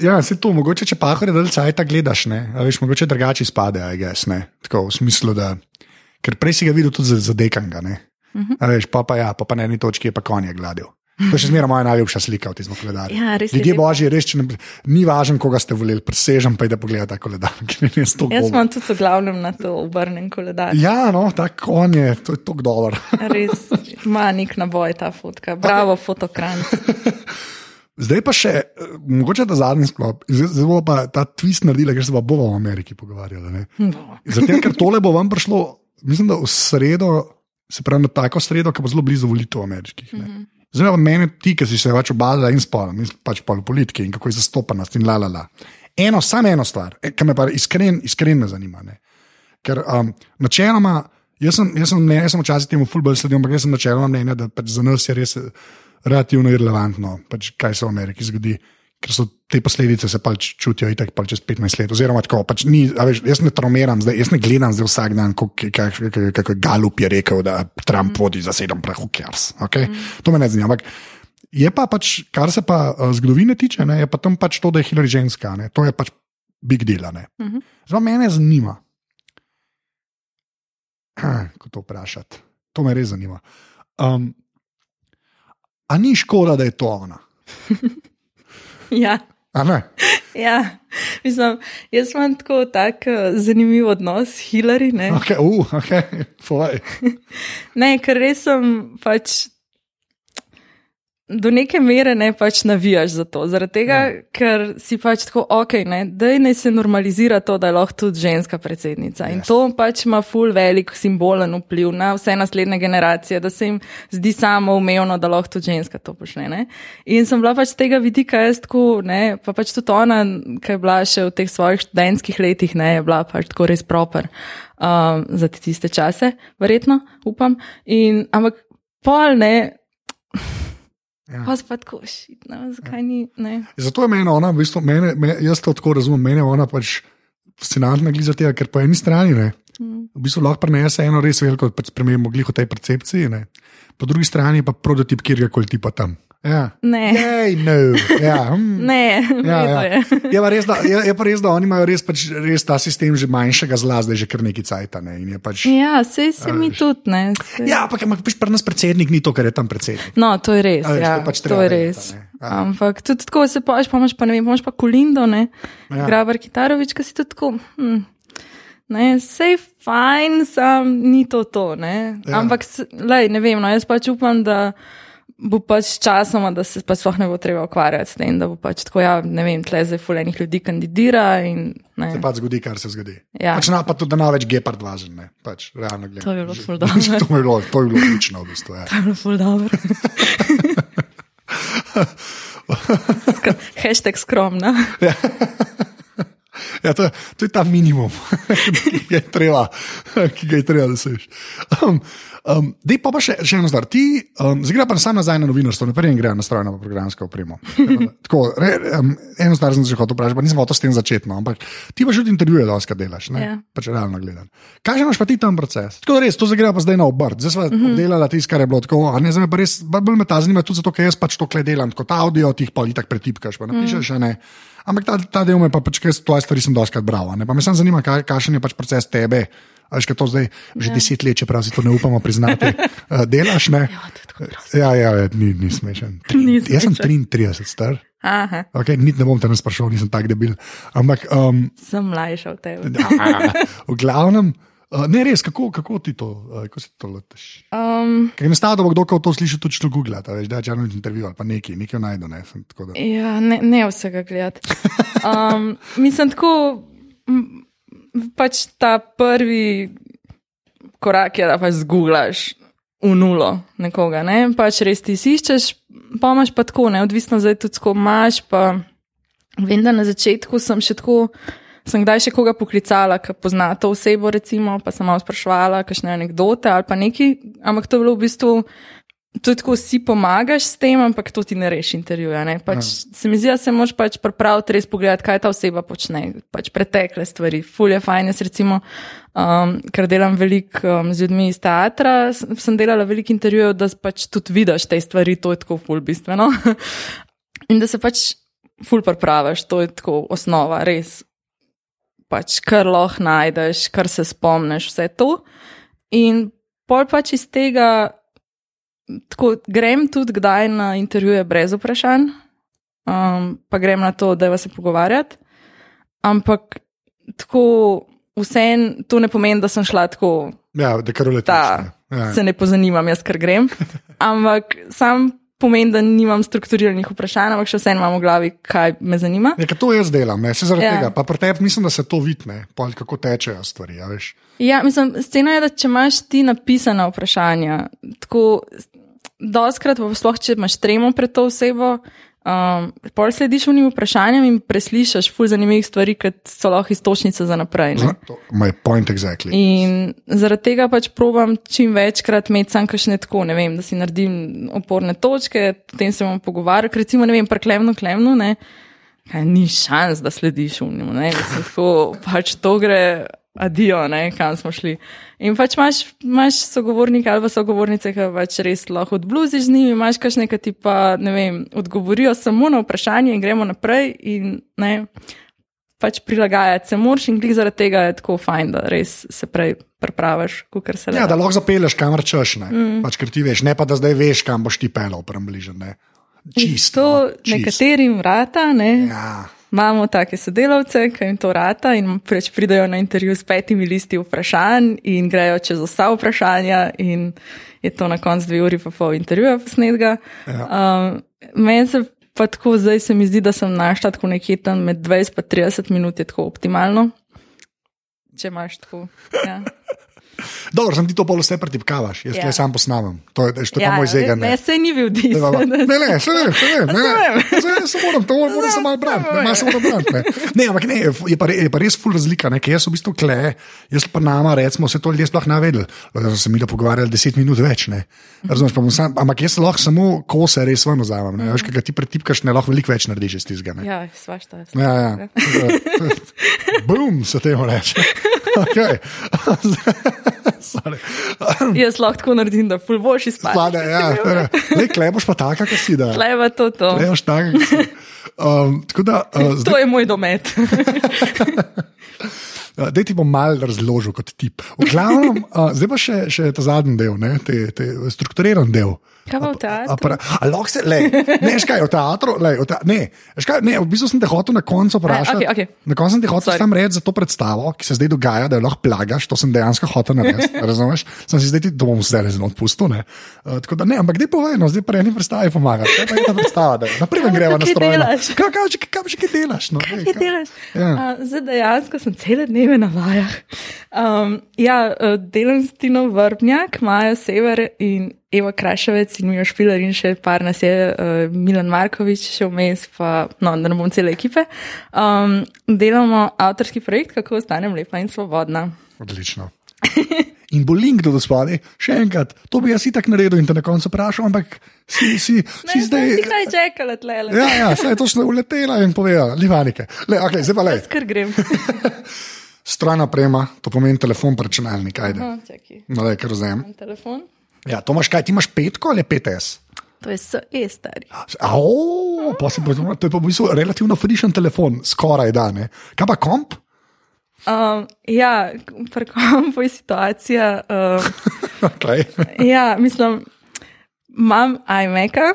Speaker 1: Ja, se to, mogoče če pahore dalj cajta gledaš, ne, a veš, mogoče drugače izpade, aj gess, ne, tako v smislu, da, ker prej si ga videl tudi za, za dekanga. Uh -huh. veš, pa, pa, ja, pa, pa na eni točki je pa konje gladil. To je še zmeraj moja najljubša slika v tem koledarju.
Speaker 2: Ja, res je
Speaker 1: Ljudje božji, res, ne, ni važno, koga ste volili, presežem pa je, da pogledate ta koledar. ki mi je res toliko
Speaker 2: Jaz imam tudi v glavnem na to obrnen koledar.
Speaker 1: Ja, no, ta konje, to je tako dobro.
Speaker 2: Res ima nek naboj ta fotka. Bravo, fotokran.
Speaker 1: Zdaj pa še, eh, mogoče ta zadnji sklop, zdaj bomo pa ta twist naredili, ker se pa bomo v Ameriki pogovarjali. ne. Zato, ker tole bo vam prišlo, mislim, da v sredo, se pravi na tako sredo, ki bo zelo blizu volitev ameriških. ne. Zdaj pa mene, ti, ki si se pač obadala in spolno, mislim pač pa v politiki in kako je zastopanost in la la la. Eno, samo eno stvar, ki me pa iskren, iskren me zanima. Ne. Ker um, načeloma, jaz sem, jaz sem, ne, jaz sem včasih temu fulbol sledil, ampak jaz sem načeloma mnenja, da pač za nas je res eh, relativno irrelevantno, pač, kaj se v Ameriki zgodi. Ker so te posledice se pač čutijo itak pač čez 15 let. Oziroma, tako, pač ni, veš, jaz ne traumiram, zdaj, jaz ne gledam zdaj vsak dan, kako je Galup je rekel, da Trump vodi za sedem prahukjars. Okay? Mm. To me ne zanima. Ampak je pa pač, kar se pa uh, zgodovine tiče, ne, je pa tam pač to, da je Hillary ženska. Ne, to je pač big deal. ne.
Speaker 2: Mhm.
Speaker 1: Zdaj, mene zanima, kako to vprašati. To me res zanima. Um, a ni škoda, da je to ona?
Speaker 2: Ja. Ja, mislim, jaz imam tako tak uh, zanimiv odnos s Hillary. Ne?
Speaker 1: Okay, uh, okay,
Speaker 2: ne, ker res sem pač do neke mere ne pač navijaš za to. Zaradi tega, ja. ker si pač tako, ok, ne, da ne se normalizira to, da je lahko tudi ženska predsednica. In
Speaker 1: Yes.
Speaker 2: to pač ima ful velik simbolen vpliv na vse naslednje generacije, da se jim zdi samo umevno, da lahko tudi ženska to počne. Ne? In sem bila pač z tega vidika jaz tako, ne, pa pač tudi ona, ki je bila še v teh svojih študentskih letih, ne, je bila pač tako res proper um, za te tiste čase, verjetno, upam. In, ampak pol ne.
Speaker 1: Ja.
Speaker 2: Pa spet tako, šit, no, zakaj ni, ne.
Speaker 1: Zato je meni ona, v bistvu, mene, me, jaz to tako razumem, meni je ona pač fascinantna glede tega, ker po eni strani ne, v bistvu lahko prenese eno res veliko pač spremembo glih v tej percepciji, ne. po drugi strani pa prototip kjerkoli tipa tam. Ja.
Speaker 2: Ne.
Speaker 1: Jej, no. ja, hm.
Speaker 2: Ne,
Speaker 1: Ja,
Speaker 2: ja, je.
Speaker 1: Je, pa res, da, je, je pa res, da oni imajo res, pač, res ta sistem že manjšega zla, zdaj že kar neki cajt. Ne, pač,
Speaker 2: Ja, sej se mi tudi, ne. Sej.
Speaker 1: ja, ampak pač pri nas predsednik ni to, kar je tam predsednik.
Speaker 2: No, to je res.
Speaker 1: A
Speaker 2: ja,
Speaker 1: pač
Speaker 2: to je res.
Speaker 1: a ne. Ja.
Speaker 2: Ampak tudi tako se paš, pa imaš pa ne vem, pa Kolindo, ne.
Speaker 1: Ja.
Speaker 2: Grabar Kitarovič, ki si tudi tako. Hm. Ne, sej fajn, sam ni to to, ne.
Speaker 1: Ja.
Speaker 2: Ampak, lej, ne vem, no, jaz pač upam, da bo pač časoma, da se pa sploh ne bo treba ukvarjati s tem, da bo pač tako, ja, ne vem, tle zdaj fulenih ljudi kandidira in ne.
Speaker 1: Se pač zgodi, kar se zgodi.
Speaker 2: Ja.
Speaker 1: Pač na, pa tudi, da na več gepard važen. Ne. Pač, realno gledano.
Speaker 2: To bi bilo ful dobro.
Speaker 1: to bi bilo, to bi bilo odlično, v bistvu. Ja.
Speaker 2: To je bilo ful dobro. Hashtag skromna.
Speaker 1: Ja, to, to je ta minimum, ki ga je treba, ki ga je treba doseči. Um, um, Dej pa, pa še, še eno stvar. Ti, um, zdaj gre pa sam nazaj na novinarstvo, ne prej gre na strojno pa programsko opremo. Tako, re, um, eno stvar sem se že hotel vprašati, pa nisem hotel s tem začeti, no, ampak ti pa že tudi intervjuje, da oskar delaš, ne?
Speaker 2: Ja.
Speaker 1: pač realno gledano. Kaj imaš pa ti tam proces? Tako da res, to zdaj gre pa zdaj na obrt. Zdaj smo
Speaker 2: Mhm.
Speaker 1: -huh. delali tisto, kar je bilo tako, a ne, zdaj me pa res, bolj me ta zanima tudi zato, ker jaz pač to kle delam kot audio, ti jih pa itak pretipkaš, pa napišeš, uh -huh. ne. Ampak ta, ta del me pa, pač, ker tvoje stvari sem doskrat bral. Ne? Pa me samo zanima, kaj, kakšen je pač proces tebe. A veš, kaj to zdaj že ja. deset let, čeprav si to ne upamo priznati, uh, delaš. Ne? Ja, ja, ja, ni, ni smešen. Tri,
Speaker 2: Ni
Speaker 1: jaz sem
Speaker 2: smešen.
Speaker 1: 33, star.
Speaker 2: Aha,
Speaker 1: Okay, niti ne bom te nas sprašal, nisem tak debil. Ampak um,
Speaker 2: sem mlajša od tebe.
Speaker 1: v glavnem, uh, ne res, kako, kako ti to, uh, kako si to letiš?
Speaker 2: Um,
Speaker 1: Ker da bo kdo to sliši, tudi če to googlata, veš, da je čarno intervju ali pa nekaj, nekaj najdu. Ne, sem,
Speaker 2: ja, ne, ne vsega gledati. Um, mislim, tako, pač ta prvi korak je, da pač zguglaš v nulo nekoga. Ne? Pač res ti iščeš, pa imaš pa tako, ne, odvisno zdaj tudi, ko imaš. Pa vem, da na začetku sem še tako. Sem kdaj še koga poklicala, ki pozna to osebo, recimo, pa sem malo sprašvala, kakšne anekdote ali pa nekaj, ampak to je bilo v bistvu. To je tako, si pomagaš s tem, ampak to ti ne reši intervjuja. Ne? Pač, ja. Se mi zdi, da se moraš pač pripraviti, res pogledati, kaj ta oseba počne, pač pretekle stvari. Ful je fajn, jaz recimo, um, ker delam veliko um, z ljudmi iz teatra, sem delala veliko intervjujev, da pač tudi vidiš te stvari, to je tako ful bistveno. In da se pač ful pripraviš, to je tako osnova, res. Pač kar lahko najdeš, kar se spomniš, vse to. In pol pač iz tega, tako grem tudi kdaj na intervjuje brez vprašanj, um, pa grem na to, da se pogovarjati. Ampak tako vse to ne pomeni, da sem šla tako.
Speaker 1: Ja, da kar uletiš. Ja.
Speaker 2: Se ne pozanimam, jaz kar grem. Ampak sam pomeni, da nimam strukturiranih vprašanj, ampak še vseeno imam v glavi, kaj me zanima.
Speaker 1: Ja, to jaz delam, ne, se zaradi
Speaker 2: Ja.
Speaker 1: tega. Pa pri tebi mislim, da se to vidne, pol kako tečejo stvari. Ja, veš.
Speaker 2: Ja, mislim, scena je, da če imaš ti napisana vprašanja, tako doskrat, pa sploh če imaš tremo pred to osebo, um, pol slediš unim vprašanjem in preslišaš ful zanimivih stvari, ki so lahko istočnice za naprej. Ne?
Speaker 1: To- My point exactly.
Speaker 2: In zaradi tega pač probam čim večkrat imeti sam kakšne tako, ne vem, da si naredim oporne točke, potem se bomo pogovarjali, ker recimo, ne vem, preklemno, klemno, ne. Kaj, ni šans, da slediš unemu, ne, mislim, tako pač to gre. Adijo, ne, kam smo šli. In pač imaš, imaš sogovornike ali pa sogovornice, ki pač res lahko odbluziš z njimi, imaš kakšne, ki ti pa, ne vem, odgovorijo samo na vprašanje in gremo naprej. In, ne, pač prilagajati se moraš in glih zaradi tega je tako fajn, da res se prej pripraviš, kot se le
Speaker 1: Ja,
Speaker 2: da.
Speaker 1: da lahko zapeleš, kamor češ, ne. Mm. Pač, ker ti veš, ne pa da zdaj veš, kam boš ti pelal, približen. Ne. Čisto.
Speaker 2: To
Speaker 1: no, čist.
Speaker 2: nekaterim vrata, ne.
Speaker 1: Ja.
Speaker 2: Imamo take sodelavce, ki jim to rata in preč pridajo na intervju s petimi listi vprašanj in grejo čez vsa vprašanja in je to na koncu dve uri pa pol intervjuja posnetka.
Speaker 1: Ja.
Speaker 2: Um, Meni se pa tako zdaj se mi zdi, da sem našla tako nekje tam med 20 in 30 minut je tako optimalno. Če imaš tako. Ja.
Speaker 1: Dobro, sem ti to pol vse pretipkavaš, jaz
Speaker 2: Ja.
Speaker 1: ja. sam posnamem. To je, to je ja, pa moj zegan.
Speaker 2: ne, se ni bil dis.
Speaker 1: ne, ne, se ne, se ne, ne, ne, se, se moram, to moram se malo braniti, ne, se moram braniti. Ne. ne, ampak ne, je pa, je pa res ful razlika, ne, ker jaz v bistvu kle, jaz pa nama, recimo, se to ljudje sploh ne vedeli, da so se mi da pogovarjali deset minut več, ne. Razumeš, pa bom sam, ampak jaz lahko samo kose res ven vzamem, ne, veš, kaj ti pretipkaš, ne lahko veliko več narediš iz tizga, ne.
Speaker 2: Ja, svašta.
Speaker 1: Ja, ja. Bum, se temu reče. Okay.
Speaker 2: Jaz lahko tako naredim, da ful boš izpadel.
Speaker 1: Slade, ja, Lej, klej boš pa taka, kot si da.
Speaker 2: Leva to, to.
Speaker 1: Klej boš taka, kot si. Um, da, uh, zdaj,
Speaker 2: To je moj domet.
Speaker 1: uh, daj ti bom mal razložil kot tip. V glavnem, uh, zdaj pa še, še ta zadnji del, ne, te, te, strukturiran del.
Speaker 2: Kaj pa v teatru?
Speaker 1: Apara, a lahko se, lej, ne, veš kaj, v teatru, lej, v te, ne, veš kaj, ne, v bistvu sem te hotel na koncu vprašati.
Speaker 2: okej, okej.
Speaker 1: Na koncu sem ti hotel sam reči za to predstavo, ki se zdaj dogaja, da jo lahko plagaš, to sem dejansko hotel narediti, razumeš? Sem si zdaj ti, to bom zdaj zelo odpustil, ne. Uh, tako da ne, ampak dej povej, no, zdaj pa eni predstavi pomaga. Kaj pa je ta predstava, da naprimer
Speaker 2: Ja,
Speaker 1: greva na
Speaker 2: kaj
Speaker 1: stroj.
Speaker 2: delaš?
Speaker 1: Kaj, kaj, kaj, kaj, kaj, kaj delaš? No, dej,
Speaker 2: Kaj delaš?
Speaker 1: Ja.
Speaker 2: A, Zdaj dejansko sem cele dneve na vajah. Um, ja, eh, delam s Tino Vrbnjak, Maja Sever in Eva Kraševec in Mijo Špiler in še par nas je, uh, Milan Markovič še vmes, pa no, da ne bom cele ekipe. Um, delamo avtorski projekt, kako ostanem lepa in svobodna.
Speaker 1: Odlično. In bo link do spodaj, še enkrat, to bi jaz itak naredil in te na koncu vprašal, ampak si, si, si
Speaker 2: Ne,
Speaker 1: zdaj.
Speaker 2: si kaj čakala tlele.
Speaker 1: Ja, ja, se je točno uletela in povedala, livanike. Le, okay, zdaj pa le.
Speaker 2: Skr grem.
Speaker 1: Stran oprema, to pomeni telefon, računalnik, ajde.
Speaker 2: No, čakaj.
Speaker 1: No, le, vzamem.
Speaker 2: Imam telefon.
Speaker 1: Ja, to imaš kaj, ti imaš petko ali 5S?
Speaker 2: To je SE stari.
Speaker 1: Ao, pa si, pa- to je pa v bistvu relativno frišen telefon, skoraj da ne. Kaj pa komp?
Speaker 2: Um, ja, pri kompu je situacija. Um,
Speaker 1: Okay.
Speaker 2: ja, mislim, imam iMac-a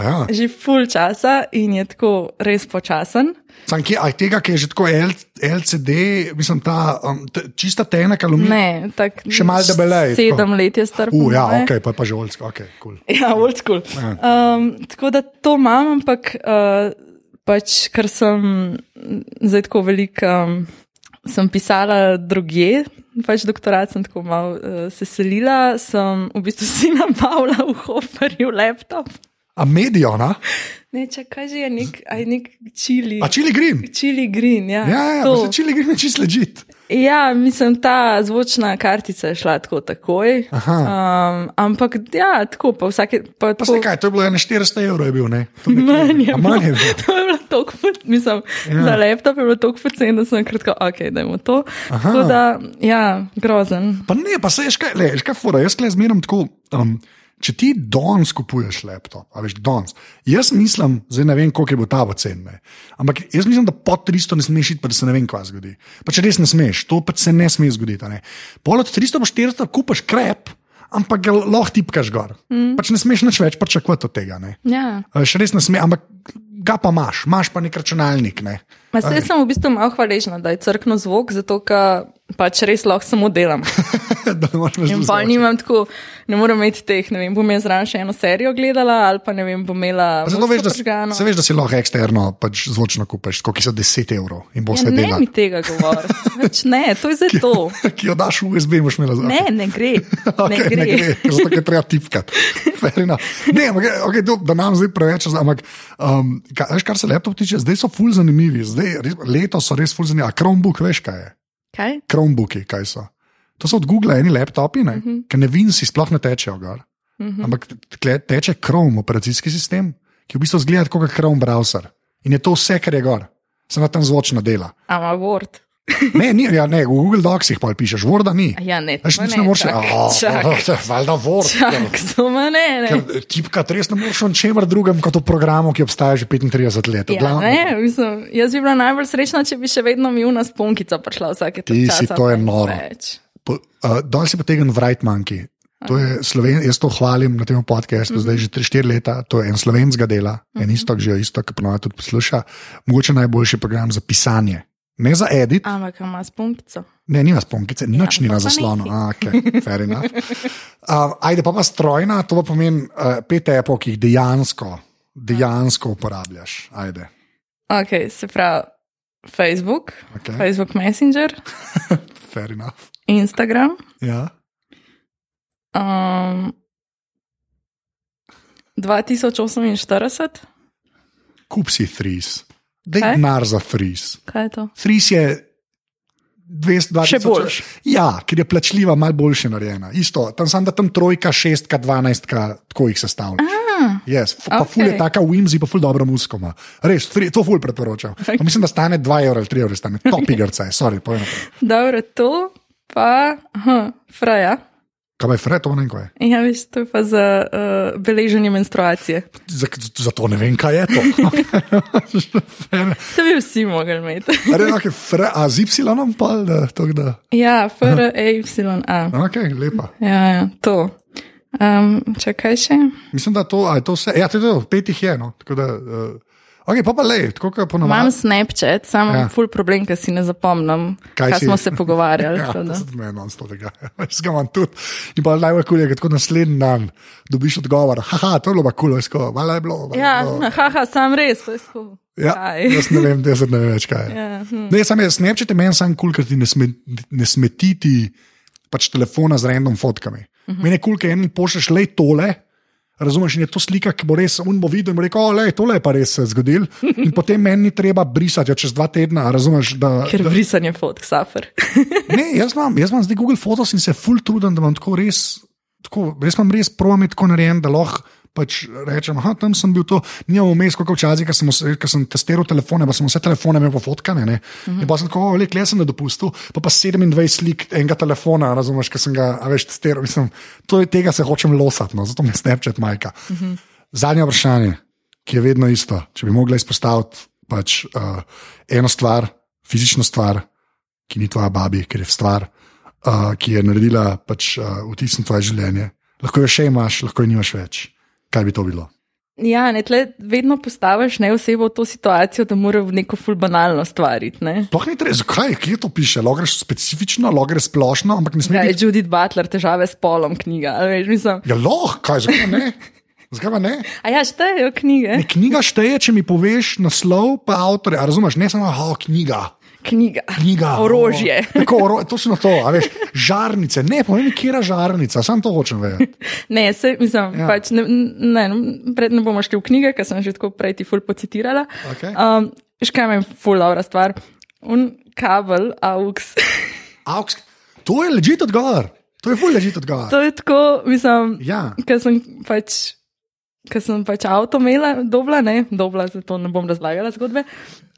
Speaker 1: Ja.
Speaker 2: že full časa in je tako res počasen.
Speaker 1: Sam kje, aj tega, ki je že tako L, LCD, mislim, ta um, t, čista tenek aluminij.
Speaker 2: Ne, tako.
Speaker 1: Še malo debelej.
Speaker 2: Sedem let je star.
Speaker 1: Uh, ja,
Speaker 2: moje.
Speaker 1: ok, pa, pa že oljsko, ok, cool.
Speaker 2: Ja, old school.
Speaker 1: Ja.
Speaker 2: Um, tako da to imam, ampak uh, pač, ker sem zdaj tako velik, um, sem pisala drugje, pač doktorat sem tako malo uh, se selila, sem v bistvu si nabavila v Hoferju laptop.
Speaker 1: A Mediona,
Speaker 2: Ne, čakaj, že je nek, aj nek čili.
Speaker 1: a čili green.
Speaker 2: Čili green, ja.
Speaker 1: Ja, ja,
Speaker 2: to.
Speaker 1: pa čili green je čist ležit.
Speaker 2: Ja, mislim, ta zvočna kartica je šla tako takoj. Um, ampak ja, tako pa vsake. Pa
Speaker 1: Pa
Speaker 2: tako,
Speaker 1: se kaj, to je bilo 400 evrov, je bil, ne? To nekje-
Speaker 2: Manj je
Speaker 1: manj je
Speaker 2: bilo. To je bilo po- mislim, ja. za laptop je bilo tako poceni, da sem kratko, ok, dajmo to. Aha. Tako da, ja, grozen.
Speaker 1: Pa ne, pa se je škaj, le, škaj fora, jaz le zmeram tako. Um, če ti danes kupuješ laptop, a veš, danes, jaz mislim, zdaj ne vem, koliko je bo ta v ceni, ampak jaz mislim, da pod 300 ne smeš iti, pa da se ne vem, kaj zgodi. Pa če res ne smeš, to pa se ne sme zgoditi. a Ne? Pol od 300 do 400 kupaš krep, ampak ga lahko tipkaš gor. Mm. Pač ne smeš nič več pričakovati od tega. Ne?
Speaker 2: Ja.
Speaker 1: Še res ne smeš, ampak ga pa imaš, imaš pa nek računalnik. Ne?
Speaker 2: Ma Zdaj sem v bistvu malo hvaležna, da je crkno zvok, zato ker pač res lahko samo delam.
Speaker 1: ne
Speaker 2: In pa nimam tako, ne morem imeti teh, ne vem, bom jaz zraven še eno serijo gledala ali pa ne vem, bom imela.
Speaker 1: Zato veš, da,
Speaker 2: prižgano.
Speaker 1: se veš, da si lahko eksterno pač zvočno kupiš, koliko so 10 evrov in bo
Speaker 2: Ja,
Speaker 1: vse
Speaker 2: ne
Speaker 1: dela.
Speaker 2: mi tega govoriti. Pač ne, to je za to.
Speaker 1: Ki jo daš v USB, boš imela za
Speaker 2: Ne, ne gre.
Speaker 1: Okay,
Speaker 2: Ne gre.
Speaker 1: ne gre, zato je treba tipkati. Ne, ampak, okay, to, da nam zdaj preveč, ampak um, kaj, veš, kar se laptop tiče, zdaj so ful zanimivi, zdaj, res, letos so res ful zanimivi. A Chromebook, veš kaj je?
Speaker 2: Kaj?
Speaker 1: Chromebooki, kaj so? To so od Google eni laptopi, ne? uh
Speaker 2: Mhm.
Speaker 1: -huh. ker ne vinci sploh ne tečejo gor. Uh -huh. Ampak teče Chrome operacijski sistem, ki v bistvu zgleda kot Chrome browser. In je to vse, kar je gor. Samo tam zvočno dela.
Speaker 2: Ama Word.
Speaker 1: Ne, ni, ja, ne, v Google Docsih pa pišeš, Vorda ni.
Speaker 2: Ja, ne,
Speaker 1: Veš, nič
Speaker 2: ne,
Speaker 1: ne moreš. Valjda Word.
Speaker 2: Čak, to ma ne, ne.
Speaker 1: Ker tipka res ne moreš v čemer drugem kot v programu, ki obstaja že 35 let.
Speaker 2: Ja,
Speaker 1: Glavno-
Speaker 2: ne, mislim, jaz bi bila najbolj srečna, če bi še vedno mi una spunkica prišla vsake
Speaker 1: Ti
Speaker 2: tri
Speaker 1: si,
Speaker 2: časa.
Speaker 1: to je noro. Po- Uh, Danes je potegnjen Wright Monkey. To je Sloven, jaz to hvalim na tem podkastu, mm -hmm. zdaj že 3-4 leta. To je en slovenska dela, mm -hmm. en isto, že isto, ki ponovadi tudi posluša. Mogoče najboljši program za pisanje. Ne za edit,
Speaker 2: Ampak ima spunkico.
Speaker 1: ne, nima sponkice, nič
Speaker 2: Ja,
Speaker 1: ni na zaslonu. A, okay, fair enough. Uh, ajde, pa pa strojna, to pa pomeni uh, pet epok, ki jih dejansko, dejansko uporabljaš. Ajde.
Speaker 2: Ok, se pravi Facebook,
Speaker 1: Okay.
Speaker 2: Facebook Messenger,
Speaker 1: Fair enough.
Speaker 2: Instagram,
Speaker 1: Ja.
Speaker 2: um, 2048,
Speaker 1: Kup si fris. Dej
Speaker 2: Kaj?
Speaker 1: denar za fris.
Speaker 2: kaj je to?
Speaker 1: Fris je 220
Speaker 2: Še boljš.
Speaker 1: Ja, ker je plačljiva, malo boljše narejena. Isto, tam sem da tam trojka, šestka, dvanajstka, tako jih sestavljaš. Yes, f- pa ful je taka Wimsy, pa ful dobro musko ima. Res, fri, to ful priporočam. Pa mislim, da stane 2 evra ali 3 evra, stane top igrca, je, sorry, naprej.
Speaker 2: Dobro, to pa, aha, Freja.
Speaker 1: Kaj je fred, to ne vem, kaj je.
Speaker 2: Ja, veš, to je pa za uh, beleženje menstruacije.
Speaker 1: Zato ne vem, kaj je to.
Speaker 2: To bi vsi mogli imeti.
Speaker 1: A, re, okay, fre, a z Y pa da, to da.
Speaker 2: ja, FRAY.
Speaker 1: Ok, lepa.
Speaker 2: Ja, ja, to. Um, čakaj še.
Speaker 1: Mislim, da to, a je to vse. Ja, to je to, pet jih je. No. Tako da, uh, ok, pa pa le, tako kot
Speaker 2: Imam
Speaker 1: ponovadi.
Speaker 2: Snapchat, samo
Speaker 1: Ja.
Speaker 2: ful problem, ker si ne zapomnim,
Speaker 1: Kaj
Speaker 2: kaj, smo se pogovarjali.
Speaker 1: Ja, to se meni non stop tega. Jaz ga imam tudi. In pa najbolj kul je, ko tako naslednji dan dobiš odgovor. Haha, to je bilo pa kul, ko, malo je bilo. malo
Speaker 2: Ja,
Speaker 1: bilo.
Speaker 2: haha, sam res. to je tako,
Speaker 1: Ja,
Speaker 2: kaj?
Speaker 1: jaz ne vem, jaz ne vem več kaj.
Speaker 2: Ja, hm.
Speaker 1: Ne, sam je Snapchat meni sam kul, ker ti ne, sme, ne smetiti pač telefona z random fotkami. Uh -huh. Meni je kul, ker en pošleš le tole. Razumeš, in je to slika, ki bo res un bo videl in bo rekel, da je tole je pa res se zgodil. In potem meni ni treba brisati jo čez dva tedna. Razumeš, da,
Speaker 2: Ker brisanje fotk, safer.
Speaker 1: Ne, jaz imam, jaz imam zdaj Google Photos in se full trudim, da imam tako res, tako, res imam res promet tako narejen, da lahko pač rečem, da tam sem bil to, nimam vmes, kot včasih, ko sem, ko sem testiral telefone, pa sem vse telefone imel pofotkane. Ne? Uh -huh. In pa sem tako, le kle sem na dopustu, pa pa 27 slik enega telefona, razumeš, ki sem ga, a veš, testiral. Mislim, to je tega se hočem losati, no, zato mi je Snapchat majka. Uh -huh. Zadnje vprašanje, ki je vedno isto, če bi mogla izpostaviti pač uh, eno stvar, fizično stvar, ki ni tvoja babi, ker je stvar, uh, ki je naredila pač, uh, vtis na tvoje življenje. Lahko jo še imaš, lahko jo nimaš več. Kaj bi to bilo?
Speaker 2: Ja, ne, tle vedno postaviš ne osebo v to situacijo, da mora v neko ful banalno stvariti. Ne?
Speaker 1: Sploh ni treba, zakaj, kje to piše? Lahko greš specifično, lahko greš splošno, ampak ne sme
Speaker 2: Ja, je
Speaker 1: biti.
Speaker 2: Judith Butler, težave s polom, knjiga. Veš, mislim,
Speaker 1: Ja, lahko, kaj, zakaj pa ne? Zakaj pa ne?
Speaker 2: a ja, štejejo knjige.
Speaker 1: ne? Knjiga šteje, če mi poveš naslov, pa avtorja. Razumeš, ne samo, oh, knjiga.
Speaker 2: Knjiga.
Speaker 1: knjiga.
Speaker 2: Orožje.
Speaker 1: O, tako, oro, točno to, a veš, žarnice. Ne, povem, kje je žarnica, samo to hočem vedeti.
Speaker 2: Ne, se, mislim,
Speaker 1: Ja.
Speaker 2: pač ne, ne, ne, pred, ne bomo šli v knjige, ker sem že tako prej ti ful pocitirala.
Speaker 1: Okej.
Speaker 2: Um, Škaj je ful dobra stvar. Un kabel, AUX.
Speaker 1: Auks, to je ležit odgovor. To je ful ležit odgovor.
Speaker 2: to je tako, mislim,
Speaker 1: Ja.
Speaker 2: ker sem pač. Ker sem pač avto imela, dobla, ne, dobla, zato ne bom razlagala zgodbe.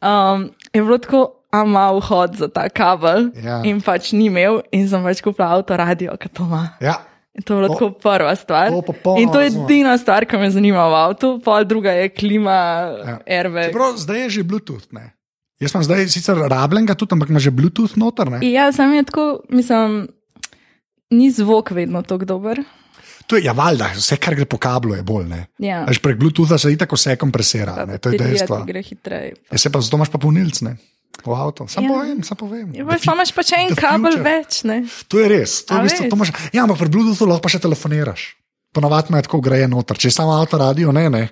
Speaker 2: Um, je bilo tako, a ima vhod za ta kabel
Speaker 1: Ja.
Speaker 2: in pač ni imel, in sem pač kupila avto radio, ki to ima.
Speaker 1: Ja.
Speaker 2: In to je lahko prva stvar.
Speaker 1: to
Speaker 2: In to je edina stvar, ki me zanima v avtu, pol druga je klima,
Speaker 1: Ja.
Speaker 2: airbag.
Speaker 1: Čeprav zdaj je že Bluetooth. Ne? Jaz sem zdaj sicer rabljen, tudi, ampak ima že Bluetooth noter. Ne?
Speaker 2: Ja, sam je tako, mislim, ni zvok vedno tako dober.
Speaker 1: To je, ja, valjda, vse, kar gre po kablu, je bolj.
Speaker 2: Ja.
Speaker 1: Až prek Bluetootha se itak vse kompresira, ne? to je dejstvo.
Speaker 2: gre hitreje.
Speaker 1: Ja, se pa zato imaš pa polnilc, ne? V avtu. Sam
Speaker 2: Ja.
Speaker 1: povem, sam povem.
Speaker 2: Ja,
Speaker 1: fu-
Speaker 2: imaš pa če en kabel
Speaker 1: future.
Speaker 2: več, ne?
Speaker 1: To je res. To je v bistvu, to mož, ja, ampak pri Bluetoothu lahko pa še telefoniraš. Ponovadi me tako greje noter. Če je samo avto radio, ne, ne.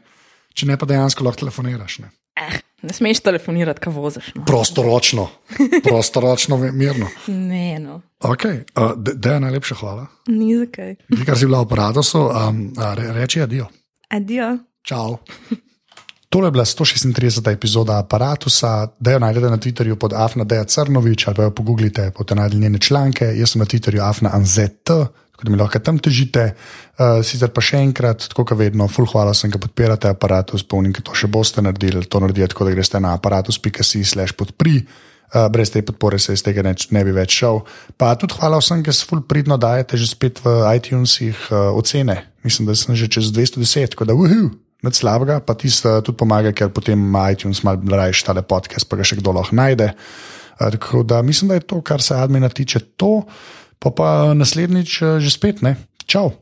Speaker 1: Če ne, pa dejansko lahko telefoniraš. Ne.
Speaker 2: Eh, ne smeš telefonirati, ko voziš. No.
Speaker 1: Prostoročno, prostoročno, mirno.
Speaker 2: Ne, no,
Speaker 1: Okay. Uh, da je najlepša hvala.
Speaker 2: ni zakaj.
Speaker 1: Ti, kar si bila v aparatu, um, re, reči adijo.
Speaker 2: Adijo.
Speaker 1: Čau. Tole je bila 136. epizoda aparata, da jo najdete na Twitterju pod Afna Crnovič ali pa jo pogooglite, boste najdli njene članke. Jaz sem na Twitterju Afna Anzet, tako da mi lahko tam težite. Uh, sicer pa še enkrat, tako kot vedno, full hvala sem, da podpirate aparatus, spomnim, da to še boste naredili. To naredite tako, da greste na aparatus.si/slash podpri. Uh, brez te podpore se iz tega ne, ne bi več šel. Pa tudi hvala vsem, ki se ful pridno dajete že spet v iTunesih uh, ocene. Mislim, da sem že čez 210, tako da uhu, nič slabega, pa tisto uh, tudi pomaga, ker potem ima iTunes malo rajš tale podcast, pa ga še kdo lahko najde. Uh, tako da mislim, da je to, kar se admina tiče, to, pa pa naslednjič uh, že spet ne. Čau!